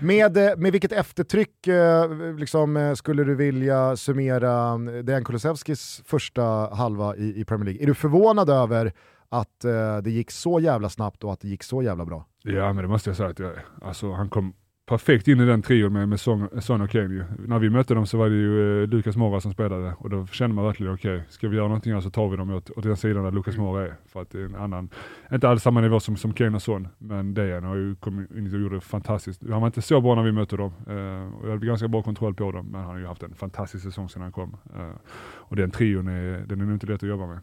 med, eh, med vilket eftertryck eh, liksom, eh, skulle du vilja summera Dejan Kulusevskis första halva i, i Premier League? Är du förvånad över att det gick så jävla snabbt och att det gick så jävla bra? Ja, men det måste jag säga att jag är. Alltså, han kom perfekt in i den trion med, med Son, Son och Kane. Ju. När vi mötte dem så var det ju eh, Lukas Mora som spelade och då kände man verkligen okej, okay, ska vi göra någonting här så tar vi dem åt, åt den sidan där Lukas mm. Mora är. För att det är en annan, inte alls samma nivå som, som Kane och Son, men Dejan har ju kommit in och gjort det fantastiskt. Han var inte så bra när vi mötte dem eh, och jag hade ganska bra kontroll på dem, men han har ju haft en fantastisk säsong sedan han kom. Eh, och den trion är, den är nog inte lätt att jobba med.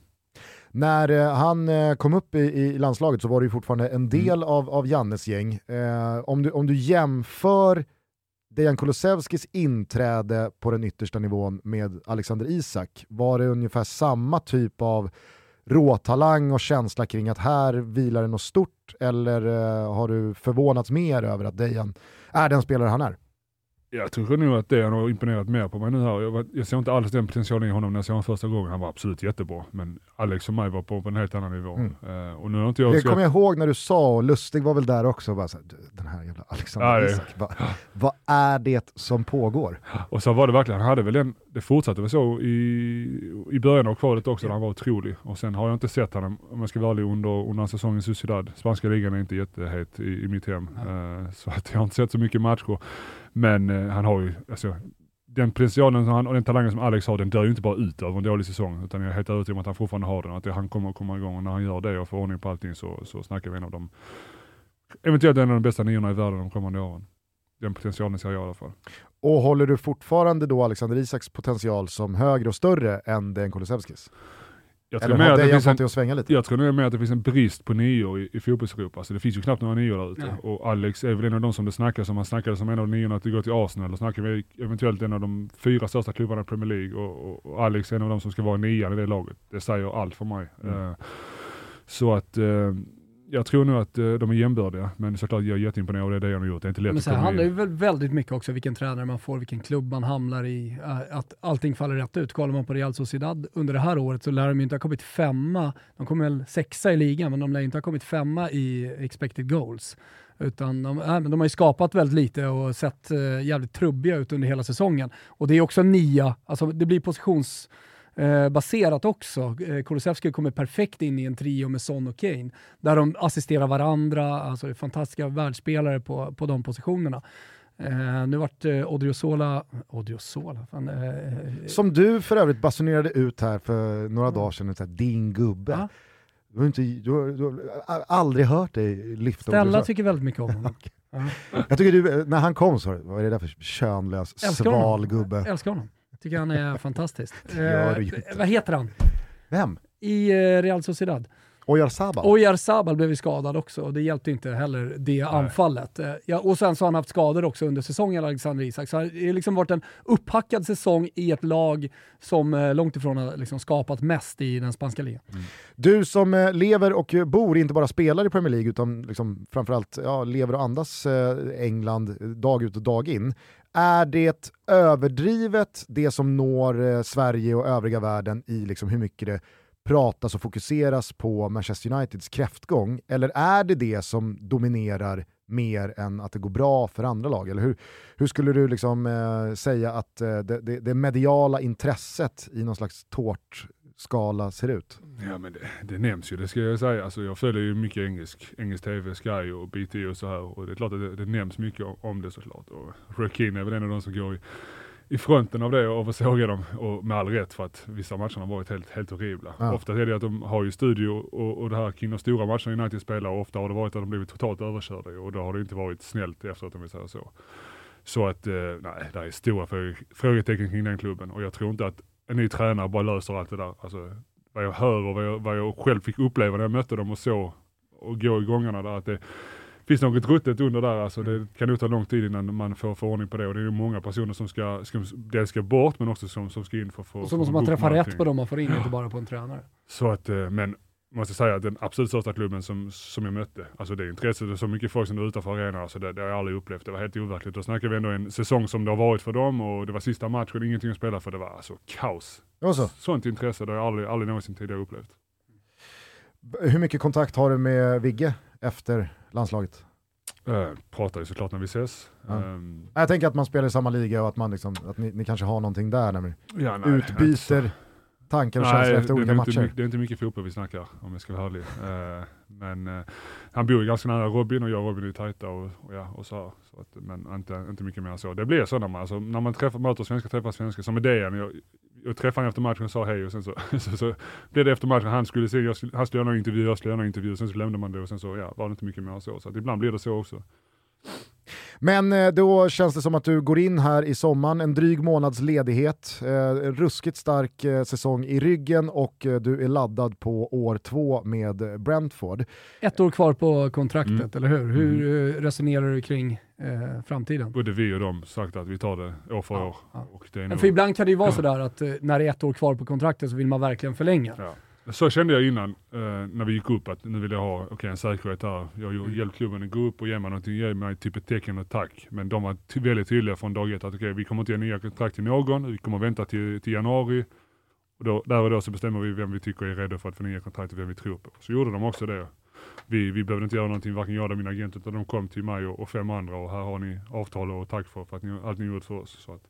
När eh, han eh, kom upp i, i, landslaget så var det ju fortfarande en del mm. av, av Jannes gäng. Eh, om, du, om du jämför Dejan Kulusevskis inträde på den yttersta nivån med Alexander Isak, var det ungefär samma typ av råtalang och känsla kring att här vilar det något stort, eller har du förvånats mer över att Dejan är den spelare han är? Jag tror nog att det har imponerat mer på mig nu här. Jag, jag ser inte alls den potentialen i honom när jag såg honom första gången. Han var absolut jättebra. Men Alex och mig var på, på en helt annan nivå. Mm. Uh, och nu har inte jag det kommer jag ihåg när du sa, och Lustig var väl där också, bara så här, den här jävla Alexander ja, Isak. Va, vad är det som pågår? Och så var det verkligen, han hade väl en, det fortsatte väl så i, i början av kvalet också, där han var otrolig. Och sen har jag inte sett honom, om jag ska vara ärlig, under, under säsongen i Sociedad. Spanska ligan är inte jättehet i, i mitt hem. Uh, så att jag har inte sett så mycket matcher. Men eh, han har ju, alltså, den potentialen som han, och den talangen som Alex har, den dör ju inte bara ut över en dålig säsong. Utan jag är helt övertygad om att han fortfarande har den att det, han kommer att komma igång. Och när han gör det och får ordning på allting så, så snackar vi en av de, eventuellt en av de bästa niorna i världen de kommande åren. Den potentialen ser jag i alla fall. Och håller du fortfarande då Alexander Isaks potential som högre och större än den Kulusevskis? Jag tror, Eller har det finns en, att svänga lite? jag tror mer att det finns en brist på nior i, i fotbolls-Europa. Alltså det finns ju knappt några nior där ute. Och Alex är väl en av de som det snackas om. Han snackade som en av niorna att gå till Arsenal. Och snackar vi eventuellt en av de fyra största klubbarna i Premier League. Och, och, och, Alex är en av de som ska vara nian i det laget. Det säger allt för mig. Mm. Uh, så att uh, jag tror nog att uh, de är jämbördiga, men såklart jag är jätteimponerad och det är det han har gjort. Det är inte lätt men sen handlar det väl väldigt mycket också vilken tränare man får, vilken klubb man hamnar i, uh, att allting faller rätt ut. Kollar man på Real Sociedad under det här året så lär de ju inte ha kommit femma, de kommer väl sexa i ligan, men de lär inte ha kommit femma i expected goals. Utan de, äh, de har ju skapat väldigt lite och sett uh, jävligt trubbiga ut under hela säsongen. Och det är också nia, alltså det blir positions eh, baserat också. Eh, Kulusevski kommer perfekt in i en trio med Son och Kane, där de assisterar varandra, alltså fantastiska världsspelare på, på de positionerna. Eh, nu vart eh, Odriozola, Odriozola fan, eh, Som du för övrigt basunerade ut här för några dagar sedan, här, din gubbe. Ja. Du har, inte, du, har, du har aldrig hört dig lyfta Stella tycker väldigt mycket om honom. ja. Jag tycker du, när han kom så vad är det där för könlös, sval gubbe? Jag älskar honom tycker han är fantastisk. Eh, vad heter han? Vem? I eh, Real Sociedad. Oyarzabal? Oyarzabal blev ju skadad också och det hjälpte inte heller det Nej. anfallet. Eh, ja, och sen så har han haft skador också under säsongen, Alexander Isak. Så det har liksom varit en upphackad säsong i ett lag som eh, långt ifrån har liksom skapat mest i den spanska ligan. Mm. Du som eh, lever och bor, inte bara spelar i Premier League, utan liksom framförallt ja, lever och andas England dag ut och dag in. Är det överdrivet det som når eh, Sverige och övriga världen i liksom hur mycket det pratas och fokuseras på Manchester Uniteds kräftgång? Eller är det det som dominerar mer än att det går bra för andra lag? Eller hur, hur skulle du liksom, eh, säga att eh, det, det, det, mediala intresset i någon slags tårt skala ser ut? Ja men det, det nämns ju, det ska jag säga. Alltså, jag följer ju mycket engelsk, engelsk TV, Sky och BT och så här. Och det är klart att det, det nämns mycket om det såklart. Och Rekin är väl en av de som går i, i fronten av det och såga dem. Och med all rätt för att vissa matcher har varit helt, helt horribla. Ja. Ofta är det att de har ju studio och, och det här kring de stora matcherna United spelar och ofta har det varit att de blivit totalt överkörda och då har det inte varit snällt efteråt om vi säger så. Så att, eh, nej, det är stora fråge- frågetecken kring den klubben och jag tror inte att en ny tränare bara löser allt det där. Alltså, vad jag hör och vad jag, vad jag själv fick uppleva när jag mötte dem och så och gå i gångarna där att det finns något ruttet under där. Alltså, det kan nog ta lång tid innan man får, får ordning på det och det är ju många personer som ska, ska dels ska bort men också som, som ska in för att få Och så måste man bukt med träffa rätt på dem man får in, inte bara på en tränare. Så att, eh, måste säga att den absolut största klubben som, som jag mötte, alltså det intresset och så mycket folk som är utanför arenan, alltså det, det har jag aldrig upplevt. Det var helt overkligt. Då snackar vi ändå en säsong som det har varit för dem och det var sista matchen, ingenting att spela för. Det var alltså kaos. Så. Sånt intresse det har jag aldrig, aldrig någonsin tidigare upplevt. Hur mycket kontakt har du med Vigge efter landslaget? Uh, pratar ju såklart när vi ses. Ja. Ehm, Jag tänker att man spelar i samma liga och att, man liksom, att ni, ni kanske har någonting där när ja, nej, utbyter tankar och känslor efter olika matcher. mycket, det är inte mycket fotboll vi snackar om jag ska vara ärlig. Eh, men eh, han bor ju ganska nära Robin och jag och Robin är tajta och, och, ja, och så, så att, Men inte, inte mycket mer än så. Det blir så när man, alltså, när man träffar, möter svenskar, träffar svenskar, som Dejan. Jag, jag träffade honom efter matchen och sa hej och sen så, så, så blev det efter matchen, han skulle, se, jag skulle, han skulle göra någon intervju, jag skulle göra någon intervju, sen så lämnade man det och sen så ja, var det inte mycket mer än så. Så att ibland blir det så också. Men eh, då känns det som att du går in här i sommaren, en dryg månads ledighet, eh, en ruskigt stark eh, säsong i ryggen och du är laddad på år två med Brentford. Ett år kvar på kontraktet, Mm. eller hur? Hur eh, resonerar du kring eh, framtiden? Både vi och de sagt att vi tar det år för Ja, år. ja. Och det är Men nog, för ibland kan det ju vara sådär att när det är ett år kvar på kontraktet så vill man verkligen förlänga. Ja. Så kände jag innan, eh, när vi gick upp, att nu vill jag ha okay, en säkerhet här. Jag har Mm. hjälpt klubben att gå upp och ge mig någonting, ge mig typ ett tecken och tack. Men de var ty- väldigt tydliga från dag ett att okay, vi kommer inte ge nya kontrakt till någon, vi kommer vänta till, till januari. Och då, där och då så bestämmer vi vem vi tycker är redo för att förnya kontraktet och vem vi tror på. Så gjorde de också det. Vi, vi behövde inte göra någonting, varken jag eller min agent, utan de kom till mig och, och fem andra och här har ni avtal och tack för, för att ni, allt ni gjort för oss. Så att,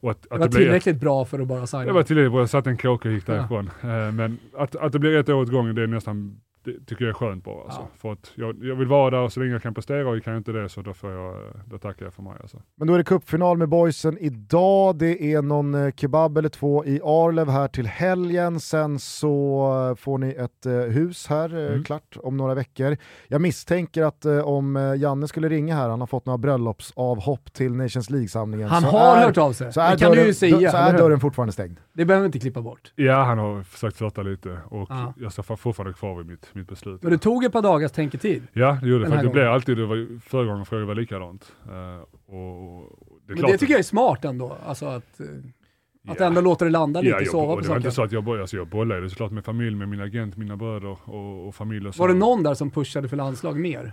och att, Det att var blev ett- tillräckligt bra för att bara signa. det var tillräckligt bra, jag satte en kråka och gick Ja. därifrån. Eh, Men att, att det blir ett år åt gången, det är nästan, det tycker jag är skönt bara. Alltså. Ja. För att jag, jag vill vara där så länge jag kan prestera och kan jag inte det så då, får jag, då tackar jag för mig. Alltså. Men då är det cupfinal med boysen idag, det är någon eh, kebab eller två i Arlev här till helgen, sen så eh, får ni ett eh, hus här Mm. klart om några veckor. Jag misstänker att om Janne skulle ringa här, han har fått några bröllopsavhopp till Nations League-samlingen. Han så har är, hört av sig. Så är, det kan dörren, du ju säga. så är dörren fortfarande stängd. Det behöver vi inte klippa bort. Ja, han har försökt flörta lite och Ja. jag står fortfarande kvar vid mitt, mitt beslut. Men det tog ett par dagars tänketid. Ja, det gjorde det. För det gången. blev alltid, det var, ju- förra gången frågade var likadant. Eh, och, och det Men det tycker jag är smart ändå. Alltså att, eh, att ja. ändå låta det landa lite, Ja, jag, sova på det var inte saker. så att jag, boll- alltså jag bollade såklart med familj, med min agent, mina bröder och, och familj och så. Var det någon där som pushade för landslag mer?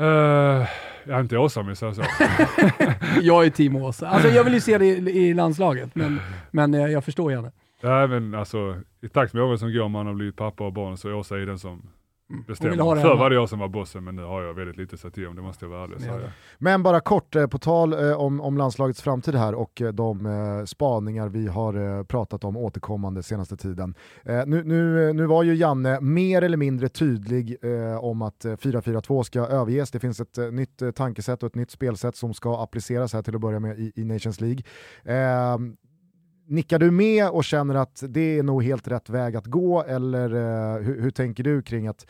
Uh, jag är inte Åsa om jag säger så. Jag är team Åsa. Alltså jag vill ju se det i, i landslaget, men, men eh, jag förstår gärna. Nej men alltså, i takt med åren som går, man har blivit pappa och barn, så Åsa är den som Mm. bestämmer. Förr hemma. var det jag som var bossen, men nu har jag väldigt lite att säga till om, det måste jag vara ärlig Ja. säga. Men bara kort, eh, på tal eh, om, om landslagets framtid här och eh, de eh, spaningar vi har pratat om återkommande senaste tiden. Nu, nu, nu var ju Janne mer eller mindre tydlig om att eh, 4-4-2 ska överges. Det finns ett nytt tankesätt och ett nytt spelsätt som ska appliceras här till att börja med i, i Nations League. Nickar du med och känner att det är nog helt rätt väg att gå eller eh, hur, hur tänker du kring att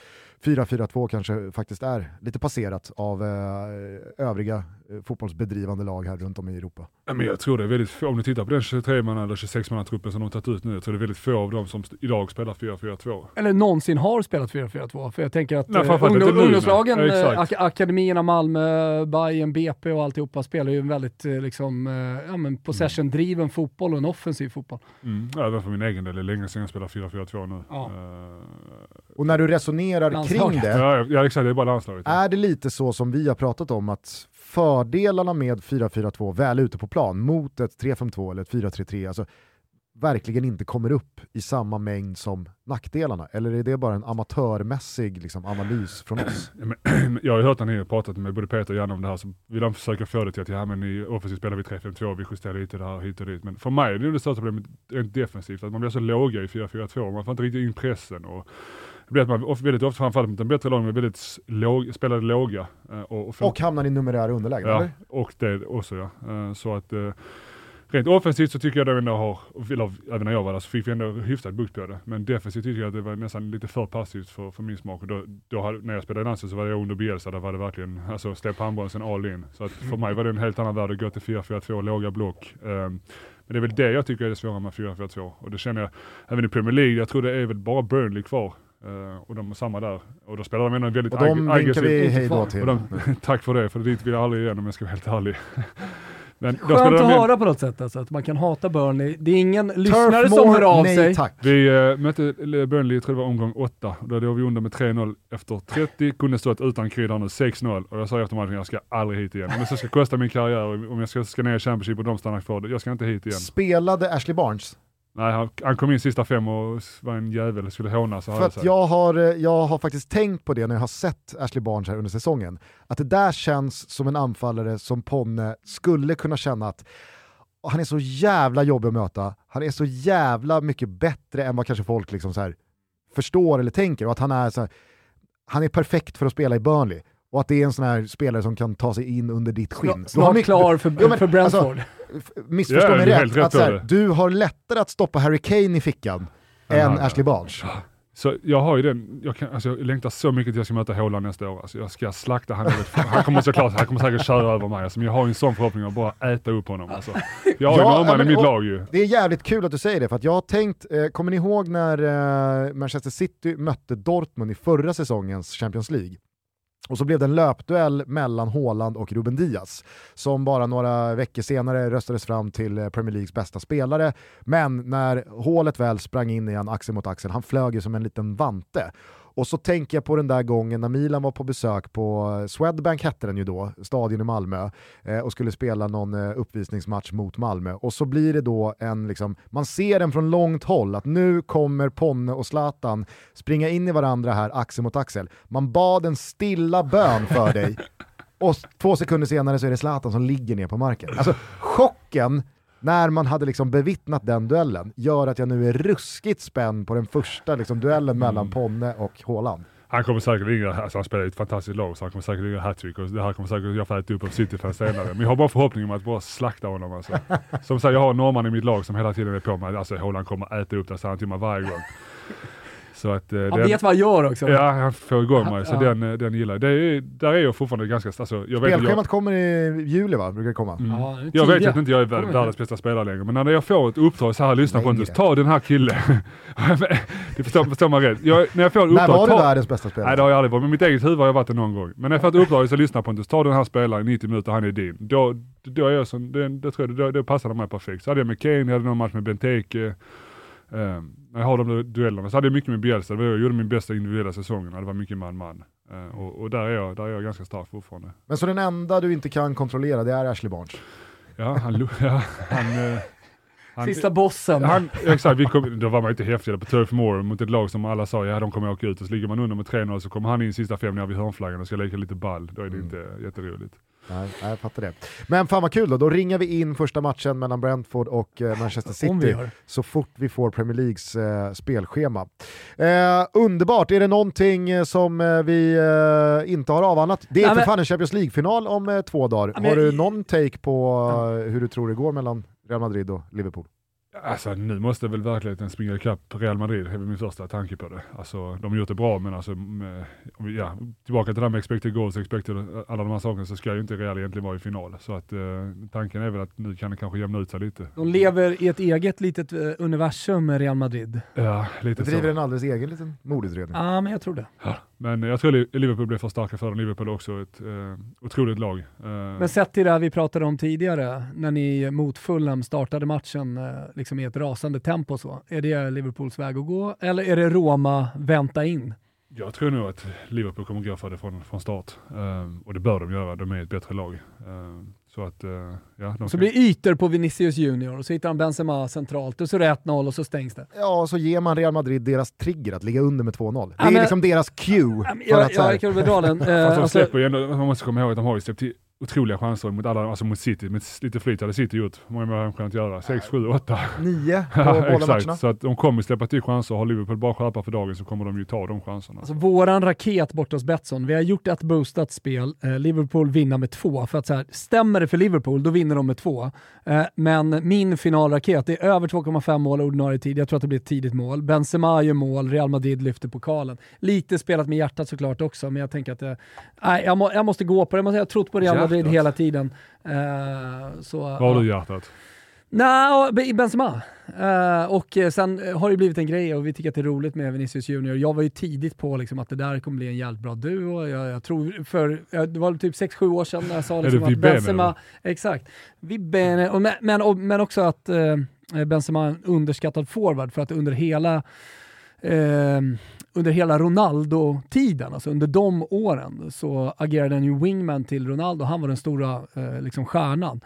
4-4-2 kanske faktiskt är lite passerat av eh, övriga eh, fotbollsbedrivande lag här runt om i Europa. Ja, men jag tror det är väldigt få, om du tittar på den 23 man eller 26 man truppen som de tagit ut nu, jag tror det är väldigt få av dem som idag spelar 4-4-2. Eller någonsin har spelat 4-4-2. För jag tänker att Nej, eh, ungdom, ungdomslagen. Ja, eh, ak akademierna Malmö, Bayern, BP och alltihopa spelar ju en väldigt liksom, eh, ja, men possession-driven fotboll och en offensiv fotboll. Mm. Ja, Även för min egen del, det är länge sedan jag spelade 4-4-2 nu. Ja. Eh, Och när du resonerar Landslaget. kring det, ja, ja exakt, det är bara landslaget. är det lite så som vi har pratat om att fördelarna med 4-4-2 väl ute på plan mot ett 3-5-2 eller ett 4-3-3, alltså verkligen inte kommer upp i samma mängd som nackdelarna? Eller är det bara en amatörmässig liksom, analys från oss? jag har hört när ni har pratat med både Peter och Janne om det här, så vill de försöka få det till att ja, men i offensivt spelar vi 3-5-2, vi justerar lite där hit och dit. Men för mig är det det största problemet rent defensivt, att man blir så låga i 4-4-2, man får inte riktigt in pressen. Och, det blir att man väldigt ofta, framförallt mot en bättre lag, väldigt låg, spelade låga. Eh, och, och, och hamnar i numerär underläge, ja, eller? och det också ja. Eh, så att eh, rent offensivt så tycker jag att ändå har, eller även när jag var där så fick vi ändå hyfsat bukt på det. Men defensivt tycker jag att det var nästan lite för passivt för, för min smak. Och då, då hade, när jag spelade i landslaget så var jag under Bielsa, där var det verkligen, alltså släpp handbromsen all in. Så att för mig var det en helt annan värld att gå till 4-4-2, låga block. Um, men det är väl det jag tycker är det svåra med 4-4-2. Och det känner jag även i Premier League, jag tror det är väl bara Burnley kvar Uh, och de är samma där. Och då spelar de ändå en väldigt aggressiv... Och de vinkar vi hej då till. De, tack för det, för dit vill jag aldrig igen om jag ska vara helt ärlig. Men Skönt att höra på något sätt alltså, att man kan hata Burnley. Det är ingen Turf lyssnare som hör av nej, sig. Tack. Vi uh, mötte Burnley, jag tror det var omgång 8. Då låg vi under med 3-0 efter 30, kunde stått utan krydda nu 6-0. Och jag sa efter matchen, jag ska aldrig hit igen. Om det ska kosta min karriär, om jag ska, ska ner i Championship och de stannar kvar, jag ska inte hit igen. Spelade Ashley Barnes? Nej, han, han, kom in sista fem och var en jävel, skulle håna. Så För att jag har, eh, jag har faktiskt tänkt på det när jag har sett Ashley Barnes här under säsongen. Att det där känns som en anfallare som Ponne skulle kunna känna att han är så jävla jobbig att möta, han är så jävla mycket bättre än vad kanske folk liksom så här förstår eller tänker och att han är, så här, han är perfekt för att spela i Burnley och att det är en sån här spelare som kan ta sig in under ditt skinn. Snart klar för, ja, men, för Brentford. Alltså, missförstå mig rätt, att, så här, du har lättare att stoppa Harry Kane i fickan än Ashley Barnes. Så jag har ju den, jag, kan, alltså, jag längtar så mycket till att jag ska möta Haaland nästa år. Alltså, jag ska slakta honom. Han kommer såklart, han kommer säkert köra över mig. Alltså, men jag har ju en sån förhoppning att bara äta upp honom. Alltså. Jag har ja, ju norrman i mitt lag ju. Det är jävligt kul att du säger det, för att jag har tänkt, eh, kommer ni ihåg när eh, Manchester City mötte Dortmund i förra säsongens Champions League? Och så blev det en löpduell mellan Haaland och Ruben Diaz som bara några veckor senare röstades fram till eh, Premier Leagues bästa spelare. Men när hålet väl sprang in igen axel mot axel, han flög ju som en liten vante. Och så tänker jag på den där gången när Milan var på besök på Swedbank hette den ju då, stadion i Malmö, eh, och skulle spela någon eh, uppvisningsmatch mot Malmö. Och så blir det då en, liksom, man ser den från långt håll, att nu kommer Ponne och Zlatan springa in i varandra här, axel mot axel. Man bad en stilla bön för dig, och två sekunder senare så är det Zlatan som ligger ner på marken. Alltså chocken när man hade liksom bevittnat den duellen gör att jag nu är ruskigt spänd på den första liksom, duellen mellan mm. Ponne och Haaland. Han kommer säkert ringa, alltså han spelar i ett fantastiskt lag, så han kommer säkert ringa hattrick och det här kommer säkert jag få äta upp av City-fans senare. Men jag har bara förhoppning om att bara slakta honom alltså. Som sagt, jag har norrman i mitt lag som hela tiden är på mig, alltså Haaland kommer äta upp den, så han till mig varje gång. Så att, eh, han den, vet vad han gör också. Ja, han får igång mig, så ja. den, eh, den gillar jag. Det är, där är jag fortfarande ganska... Alltså, jag Spelschemat jag, kommer i juli va? Brukar det komma? Mm. Ja, jag vet att inte jag är världens bästa spelare längre, men när jag får ett uppdrag så här, lyssna på Pontus, ta den här killen. det förstår, förstår man rätt. Jag, när jag får ett uppdrag, när var du världens bästa spelare? Nej det har jag aldrig varit, men mitt eget huvud har jag varit det någon gång. Men när jag får ett uppdrag så lyssna på Pontus, ta den här spelaren i 90 minuter, han är din. Då, då är jag som, det, det, tror jag, då, då passade mig perfekt. Så hade jag med Kane, jag hade någon match med Benteke, Um, när jag har de duellerna så hade jag mycket med Bielsa, jag gjorde min bästa individuella säsongen och det var mycket man-man. Uh, och, och, där, är jag, där är jag ganska stark fortfarande. Men så den enda du inte kan kontrollera det är Ashley Barnes? Ja, han... ja, han uh, han, Sista bossen. Han, exakt, vi kom, då var man inte häftigare på Turf Moor mot ett lag som alla sa ja de kommer åka ut och så ligger man under med 3-0 så kommer han in sista fem ner vid hörnflaggan och ska leka lite ball. Då är det mm. inte jätteroligt. Nej, jag fattar det. Men fan vad kul då, då ringar vi in första matchen mellan Brentford och eh, Manchester City så fort vi får Premier Leagues eh, spelschema. Eh, underbart, är det någonting eh, som eh, vi eh, inte har avhandlat? Det är Nej, för fan en Champions League-final om två dagar. Ja, har du någon take på hur du tror det går mellan Real Madrid och Liverpool? Alltså nu måste väl verkligheten springa ikapp Real Madrid, det är min första tanke på det. Alltså de har gjort det bra men alltså, med, ja, tillbaka till det där med expected goals, expected, alla de här sakerna så ska ju inte Real egentligen vara i final. Så att eh, tanken är väl att nu kan det kanske jämna ut sig lite. De lever i ett eget litet uh, universum med Real Madrid. Ja, lite de driver så. en alldeles egen liten mordutredning. Ja, men jag tror det. Ja. Men jag tror Liverpool blir för starka för dem. Liverpool är också ett eh, otroligt lag. Eh. Men sett till det här vi pratade om tidigare, när ni mot Fulham startade matchen eh, liksom i ett rasande tempo så. Är det Liverpools väg att gå eller är det Roma vänta in? Jag tror nog att Liverpool kommer gå för det från, från start. Um, och det bör de göra, de är ett bättre lag. Så att, uh, ja, de så blir det ytor på Vinicius Junior och så hittar han Benzema centralt och så är det 1-0 och så stängs det. Ja, och så ger man Real Madrid deras trigger att ligga under med 2-0. Det ja, är men, liksom deras cue. Ja, för jag, att, jag, jag kan väl dra den. Fast de alltså- släpper ju ändå, man måste komma ihåg att de har ju släppt till otroliga chanser mot, alla, alltså mot City. Med lite flyt hade City gjort. Hur många mål har de kunnat göra? 6, 7, 8? 9 på båda Exakt, matcherna. så att de kommer släppa till chanser. Har Liverpool bara skärpa för dagen så kommer de ju ta de chanserna. Alltså våran raket borta hos Betsson, vi har gjort ett boostat spel, eh, Liverpool vinner med två. För att så här, stämmer det för Liverpool, då vinner de med två. Eh, men min finalraket, är över 2,5 mål ordinarie tid. Jag tror att det blir ett tidigt mål. Benzema gör mål, Real Madrid lyfter pokalen. Lite spelat med hjärtat såklart också, men jag tänker att nej, jag, må, jag måste gå på det. Jag har trott på Real Madrid hela tiden. Uh, så, Var har du hjärtat? Nej, Benzema. Uh, och sen har det blivit en grej och vi tycker att det är roligt med Vinicius Junior. Jag var ju tidigt på liksom att det där kommer bli en jävligt bra duo. Jag, jag tror för, det var typ 6-7 år sedan när jag sa liksom att Benzema... Eller? Exakt. Vibene, och, men, och, men också att uh, Benzema är en underskattad forward för att under hela uh, under hela Ronaldo-tiden, alltså under de åren, så agerade han ju wingman till Ronaldo. Han var den stora eh, liksom stjärnan.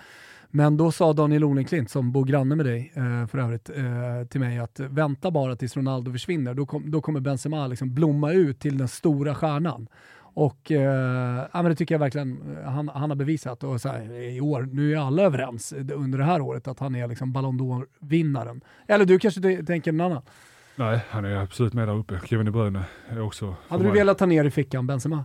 Men då sa Daniel Olenklint, som bor granne med dig eh, för övrigt, eh, till mig att vänta bara tills Ronaldo försvinner. Då, kom, då kommer Benzema liksom blomma ut till den stora stjärnan. Och eh, ja, men det tycker jag verkligen eh, han, han har bevisat. Och så här, I år, nu är alla överens eh, under det här året att han är liksom Ballon d'Or-vinnaren. Eller du kanske tänker någon annan? Nej, han är absolut med där uppe. Kevin De Bruyne är också... Hade du velat ta ner i fickan Benzema?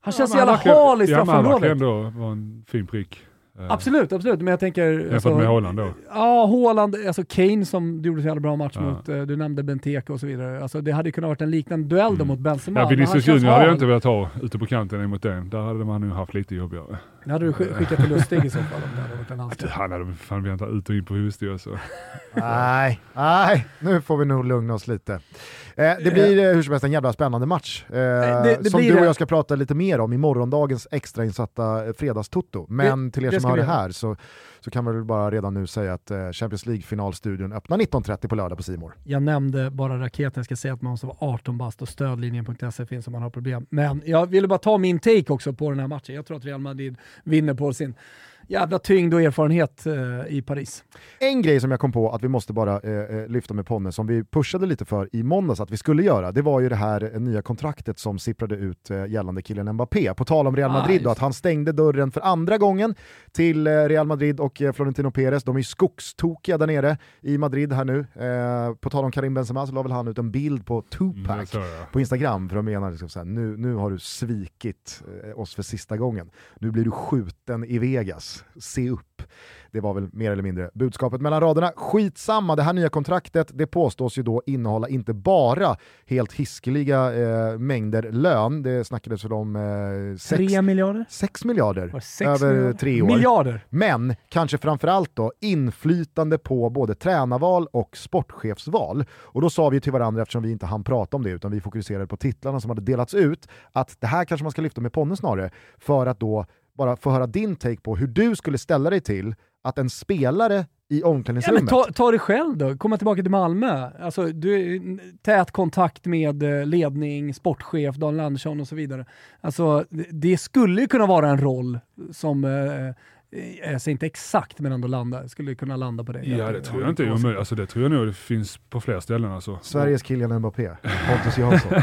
Han känns så jävla hal i straffområdet. Ja, han verkar ändå vara en fin prick. Eh, absolut, absolut. Men jag tänker... Jämfört alltså, med Haaland då? Ja, Haaland, alltså Kane som du gjorde en jävla bra match ja. mot, eh, du nämnde Benteke och så vidare. Alltså, det hade kunnat varit en liknande duell mm. mot Benzema. Ja, Vinicius Junior hade jag inte velat ha ute på kanten emot den. Där hade man nu haft lite jobbigare. Det hade du skickat till Lustig i så fall om det hade varit en anställd. Han hade fan väntat ut och in på Husby alltså. nej, nej, nu får vi nog lugna oss lite. Eh, det blir eh, hur som helst en jävla spännande match. Eh, det, det som du och jag ska prata lite mer om i morgondagens extrainsatta fredagstutto. Men det, till er som hör det här så, så kan man väl bara redan nu säga att eh, Champions League-finalstudion öppnar 19.30 på lördag på Simor. Jag nämnde bara raketen, jag ska säga att man måste vara 18 bast och stödlinjen.se finns om man har problem. Men jag ville bara ta min take också på den här matchen. Jag tror att Real Madrid vinner på sin jävla tyngd och erfarenhet eh, i Paris. En grej som jag kom på att vi måste bara eh, eh, lyfta med Ponne, som vi pushade lite för i måndags att vi skulle göra, det var ju det här eh, nya kontraktet som sipprade ut eh, gällande killen Mbappé. På tal om Real ah, Madrid, ah, att han stängde dörren för andra gången till eh, Real Madrid och Florentino Perez. De är ju skogstokiga där nere i Madrid här nu. på tal om Karim Benzema så la väl han ut en bild på Tupac mm, på Instagram för att mena liksom såhär, nu, nu har du svikit oss för sista gången. Nu blir du skjuten i Vegas se upp. Det var väl mer eller mindre budskapet mellan raderna. Skitsamma, det här nya kontraktet det påstås ju då innehålla inte bara helt hiskeliga eh, mängder lön, det snackades väl om eh, sex, 3 miljarder? 6 miljarder över miljarder? tre år. Miljarder. Men kanske framförallt då inflytande på både tränarval och sportchefsval. Och då sa vi till varandra, eftersom vi inte hann prata om det utan vi fokuserade på titlarna som hade delats ut, att det här kanske man ska lyfta med Ponne snarare, för att då bara få höra din take på hur du skulle ställa dig till att en spelare i omklädningsrummet... Ja, ta, ta det själv då, komma tillbaka till Malmö. Alltså, du, tät kontakt med eh, ledning, sportchef, Daniel Andersson och så vidare. Alltså, det skulle ju kunna vara en roll som eh, jag säger inte exakt, men ändå landa, skulle kunna landa på det. Ja, det tror jag inte är omöjligt. Alltså, det tror jag nog det finns på fler ställen. Alltså. Sveriges Kylian Mbappé, Pontus Jansson.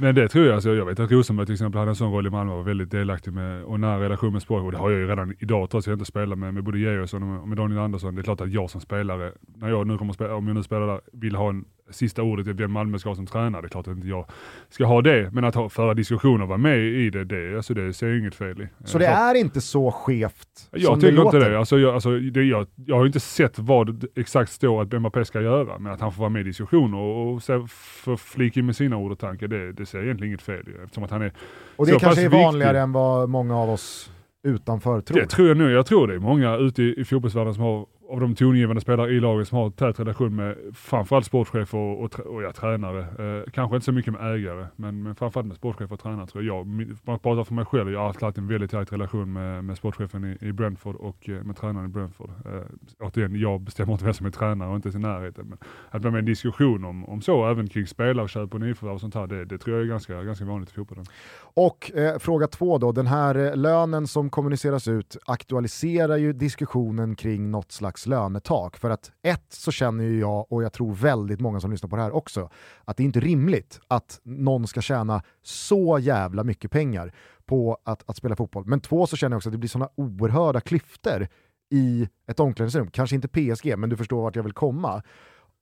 Men det tror jag, alltså, jag vet att Rosenberg till exempel hade en sån roll i Malmö och var väldigt delaktig med, och nära relation med Sporre. Och det har jag ju redan idag trots att jag inte spelar med, med både Georgsson och med Daniel Andersson. Det är klart att jag som spelare, när jag nu kommer spela, om jag nu spelar där, vill ha en sista ordet i vem Malmö ska ha som tränare. Det är klart att inte jag ska ha det, men att ha, föra diskussioner och vara med i det, det, alltså det ser jag inget fel i. Så det är inte så skevt Jag som tycker det inte det. Alltså, jag, alltså, det jag, jag har inte sett vad exakt står att Mbappé ska göra, men att han får vara med i diskussioner och, och få flika in med sina ord och tankar, det, det ser jag egentligen inget fel i. Eftersom att han är och det kanske är vanligare viktig. än vad många av oss utanför tror. Det tror jag nu. Jag tror det är många ute i, i fotbollsvärlden som har av de tongivande spelare i laget som har tät relation med framförallt sportchefer och, och, och ja, tränare. Eh, kanske inte så mycket med ägare, men, men framförallt med sportchefer och tränare tror jag. Man pratar för mig själv, jag har alltid haft en väldigt tät relation med, med sportchefen i, i Brentford och eh, med tränaren i Brentford. Eh, återigen, jag bestämmer inte vem som är tränare och inte ens i närheten. Men att vara med i en diskussion om, om så, även kring spelarköp och nyförvärv och sånt här, det, det tror jag är ganska, ganska vanligt i fotbollen. Och eh, fråga två då, den här eh, lönen som kommuniceras ut aktualiserar ju diskussionen kring något slags lönetak. För att ett så känner ju jag, och jag tror väldigt många som lyssnar på det här också, att det är inte rimligt att någon ska tjäna så jävla mycket pengar på att, att spela fotboll. Men två så känner jag också att det blir sådana oerhörda klyftor i ett omklädningsrum. Kanske inte PSG, men du förstår vart jag vill komma.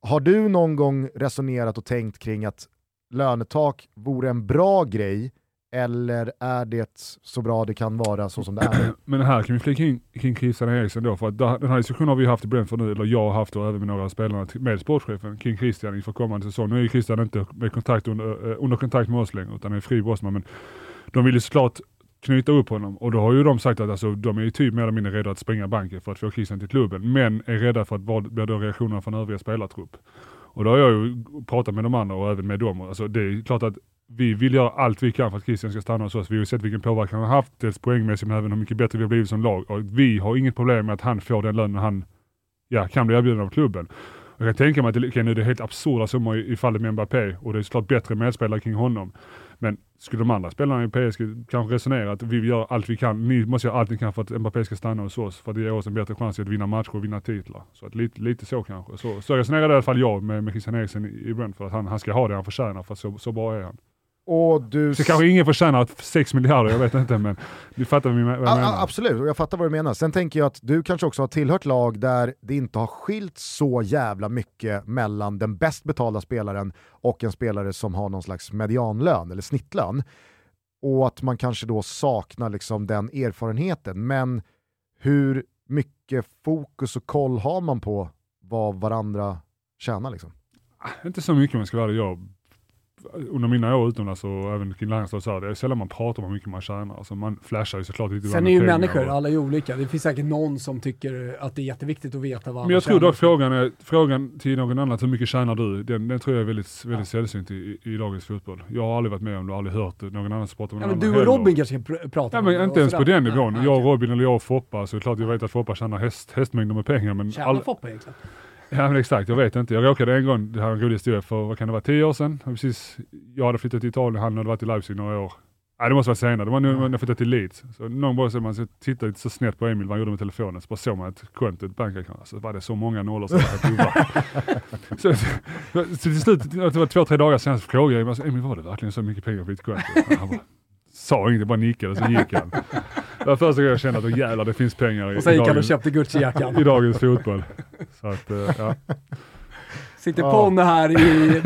Har du någon gång resonerat och tänkt kring att lönetak vore en bra grej eller är det så bra det kan vara så som det är? Men här kan vi flika in kring Christian Eriksen då, för att den här diskussionen har vi haft i Brentford nu, eller jag har haft och även med några av spelarna med sportchefen kring Christian inför kommande säsong. Nu är ju Christian inte med kontakt under, eh, under kontakt med oss längre, utan är fri bossman, men de vill ju såklart knyta upp honom och då har ju de sagt att alltså, de är ju typ mer eller mindre rädda att spränga banken för att få Christian till klubben, men är rädda för att vad blir då reaktionerna från övriga spelartrupp. Och då har jag ju pratat med de andra och även med dem. Alltså, det är klart att vi vill göra allt vi kan för att Christian ska stanna hos oss. Vi har ju sett vilken påverkan han har haft, dels poängmässigt men även hur mycket bättre vi har blivit som lag. Och vi har inget problem med att han får den lönen han ja, kan bli erbjuden av klubben. Jag kan tänka mig att det, okay, nu är det helt absurda summor i, i fallet med Mbappé och det är såklart bättre medspelare kring honom. Men skulle de andra spelarna i PSG kanske resonera att vi gör allt vi kan, ni måste göra allt ni kan för att Mbappé ska stanna hos oss för att det ger oss en bättre chans att vinna matcher och vinna titlar. Så att lite, lite så kanske. Så, så resonerade i alla fall jag med, med Christian Eriksen i, i Brentford, att han, han ska ha det han förtjänar för så, så bra är han. Och du Så kanske ingen förtjänar 6 miljarder, jag vet inte men du fattar vad jag Ja, menar. absolut, och jag fattar vad du menar. Sen tänker jag att du kanske också har tillhört lag där det inte har skilt så jävla mycket mellan den bäst betalda spelaren och en spelare som har någon slags medianlön eller snittlön. Och att man kanske då saknar liksom den erfarenheten. Men hur mycket fokus och koll har man på vad varandra tjänar? Liksom? Inte så mycket om jag ska vara ärlig. Jag, under mina år utomlands och även kring landslaget så här, det är sällan man pratar om hur mycket man tjänar. Alltså man flashar ju såklart lite Sen är ju människor, och- alla är olika. Det finns säkert någon som tycker att det är jätteviktigt att veta vad Men jag tror dock frågan, är, frågan till någon annan, hur mycket tjänar du? Den, den tror jag är väldigt, väldigt sällsynt i, i, dagens fotboll. Jag har aldrig varit med om det, aldrig hört någon annan prata om Ja, men du och heller. Robin kanske pr- prata Ja, om men det inte ens på den nivån. Nej, jag och. Robin eller jag och Foppa, så är det klart jag vet att Foppa tjänar häst, hästmängder med pengar. Men Tjänar all, Foppa egentligen? Ja men exakt, jag vet inte. Jag råkade en gång, det här är en rolig historia, för vad kan det vara, tio år sedan? Jag Precis, jag hade flyttat till Italien, han hade varit i Leipzig några år. Nej det måste vara senare, det var nu när jag flyttade till Leeds. Så någon gång så man tittade lite så snett på Emil vad han gjorde med telefonen, så bara såg man ett konto, ett bankaccount. Så var det så många nollor det var så, så till slut, det var två, tre dagar senare, så frågade jag Emil, alltså, Emil var det verkligen så mycket pengar på ditt konto? Sa inget, bara nickade och så gick han. Det var första gången jag kände att jävlar det finns pengar i, Och sen i, gick han och dagens, köpte i Gucci-jackan. dagens fotboll. Så att, eh, ja. Sitter Ja. Ponne här i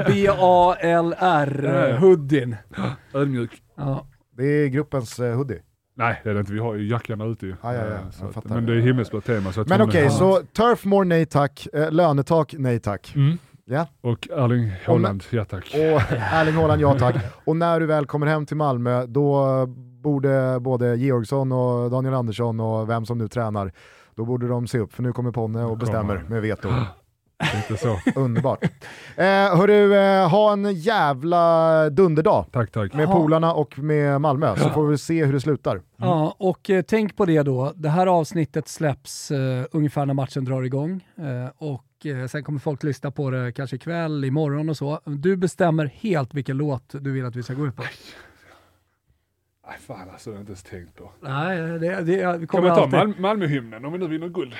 B-A-L-R-hoodien. Ödmjuk. Ja. Det är gruppens eh, hoodie. Nej det är det inte, vi har ju jackan ute ju. Ja, ja, ja, Eh, att, men det är himmelsblått tema. Men okej, det- så Turfmore nej tack, lönetak nej tack. Mm. Ja. Och Erling Haaland, ja tack. Och Erling Haaland, ja tack. Och när du väl kommer hem till Malmö, då borde både Georgsson och Daniel Andersson och vem som nu tränar, då borde de se upp, för nu kommer Ponne och bestämmer med veto. Inte så. Underbart. Eh, hörru, eh, ha en jävla dunderdag Tack, tack. med Jaha. polarna och med Malmö, så får vi se hur det slutar. Ja, och eh, tänk på det då. Det här avsnittet släpps eh, ungefär när matchen drar igång. Eh, och eh, sen kommer folk lyssna på det kanske ikväll, imorgon och så. Du bestämmer helt vilken låt du vill att vi ska gå ut på. Nej fan alltså, det har jag inte ens tänkt på. Nej, det, det, det Kan kommer man ta alltid. Mal Malmöhymnen om vi nu vinner guld?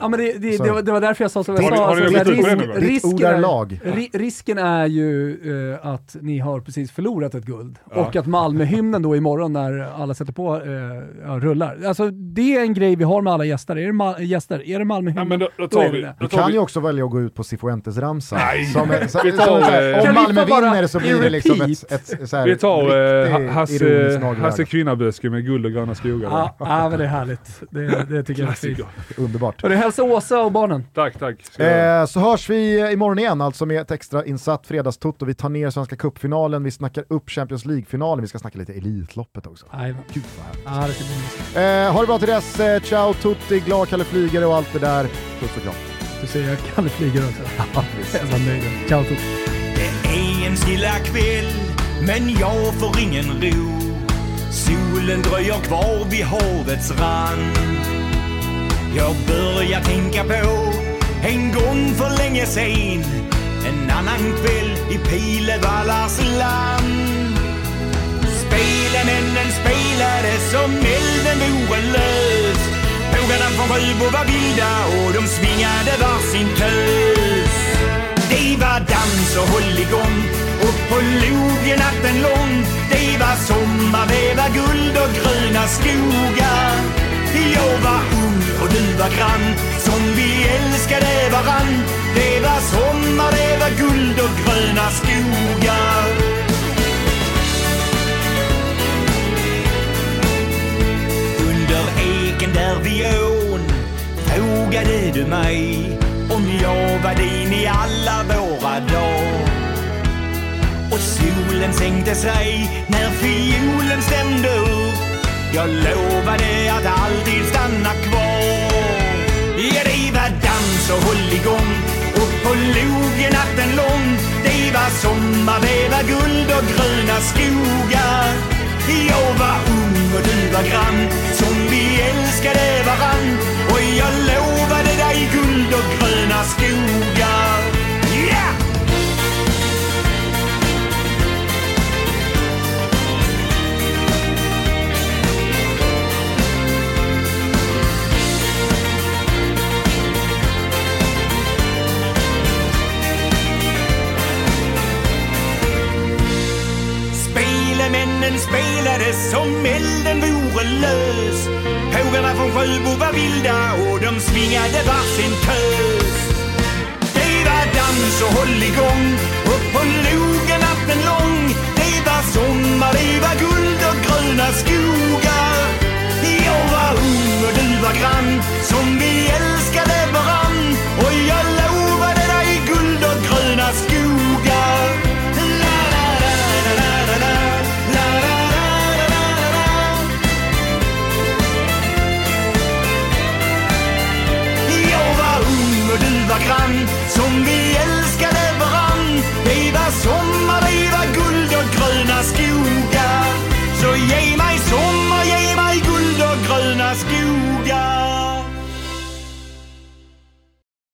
Ja, men det, det, det, var, det var därför jag sa som jag sa. har risk- risken, är är, lag. ri, risken är ju eh, att ni har precis förlorat ett guld Ja. och att Malmöhymnen då imorgon när alla sätter på ja, rullar. Alltså det är en grej vi har med alla gäster. Är det, ma- gäster, är det Ja, Malmöhymnen? men då, då Då är vi. det. Du kan vi. ju också välja att gå ut på Cifuentes-ramsan. Eh, om Malmö vinner så blir det liksom ett, ett, ett så här Vi tar Hasse, Hasse. Kvinnaböske med guld och gröna skogar. Ja, ja, men det är härligt. Det, tycker jag är fint. Underbart. Hälsa Åsa och barnen. Tack, tack. Eh, så hörs vi imorgon igen, alltså med ett extra insatt fredagstutto. Vi tar ner Svenska Cupfinalen, vi snackar upp Champions League-finalen, vi ska snacka lite Elitloppet också. Nej, Gud vad härligt. ja, det mysigt. Eh, ha det bra till dess, eh, ciao tutti, glad Kalle Flygare och allt det där. Puss och kram. Du ser jag Kalle flyger också. Var nöjd. Ciao Tobbe. Det är en stilla kväll, men jag får ingen ro. Solen dröjer kvar vid havets rand. Jag börjar tänka på en gång för länge sen. En annan kväll i Pilevallars land. Spelemännen spelade som elden vore lös. Pågarna från Sjöbo var vilda och de svingade varsin tös. Det var dans och hålligång och på logen natten lång. Det var sommar, det var guld och gröna skogar. Jag var och du var grann, som vi älskade varann. Det var sommar, det var guld och gröna skogar. Under eken där vid ån frågade du mig om jag var din i alla våra dagar. Och solen sänkte sig när fiolen stämde upp. Jag lovade att alltid stanna kvar. Så håll igång dans och på logen natten lång. Det var sommar, det var guld och gröna skogar. Jag var ung och du var grann, som vi älskade varann. Och jag lovade dig guld och gröna skogar. Männen spelade som elden vore lös. Pågarna från Sjöbo var vilda och de svingade varsin tös. Det var dans och hålligång upp på logen natten lång. Det var sommar, det var guld och gröna skogar. Jag var ung och du var grann, som vi älskade varann. Och jag lovade dig guld och gröna skogar. var grann som vi älskade varann. Det var sommar, det var guld och gröna skog.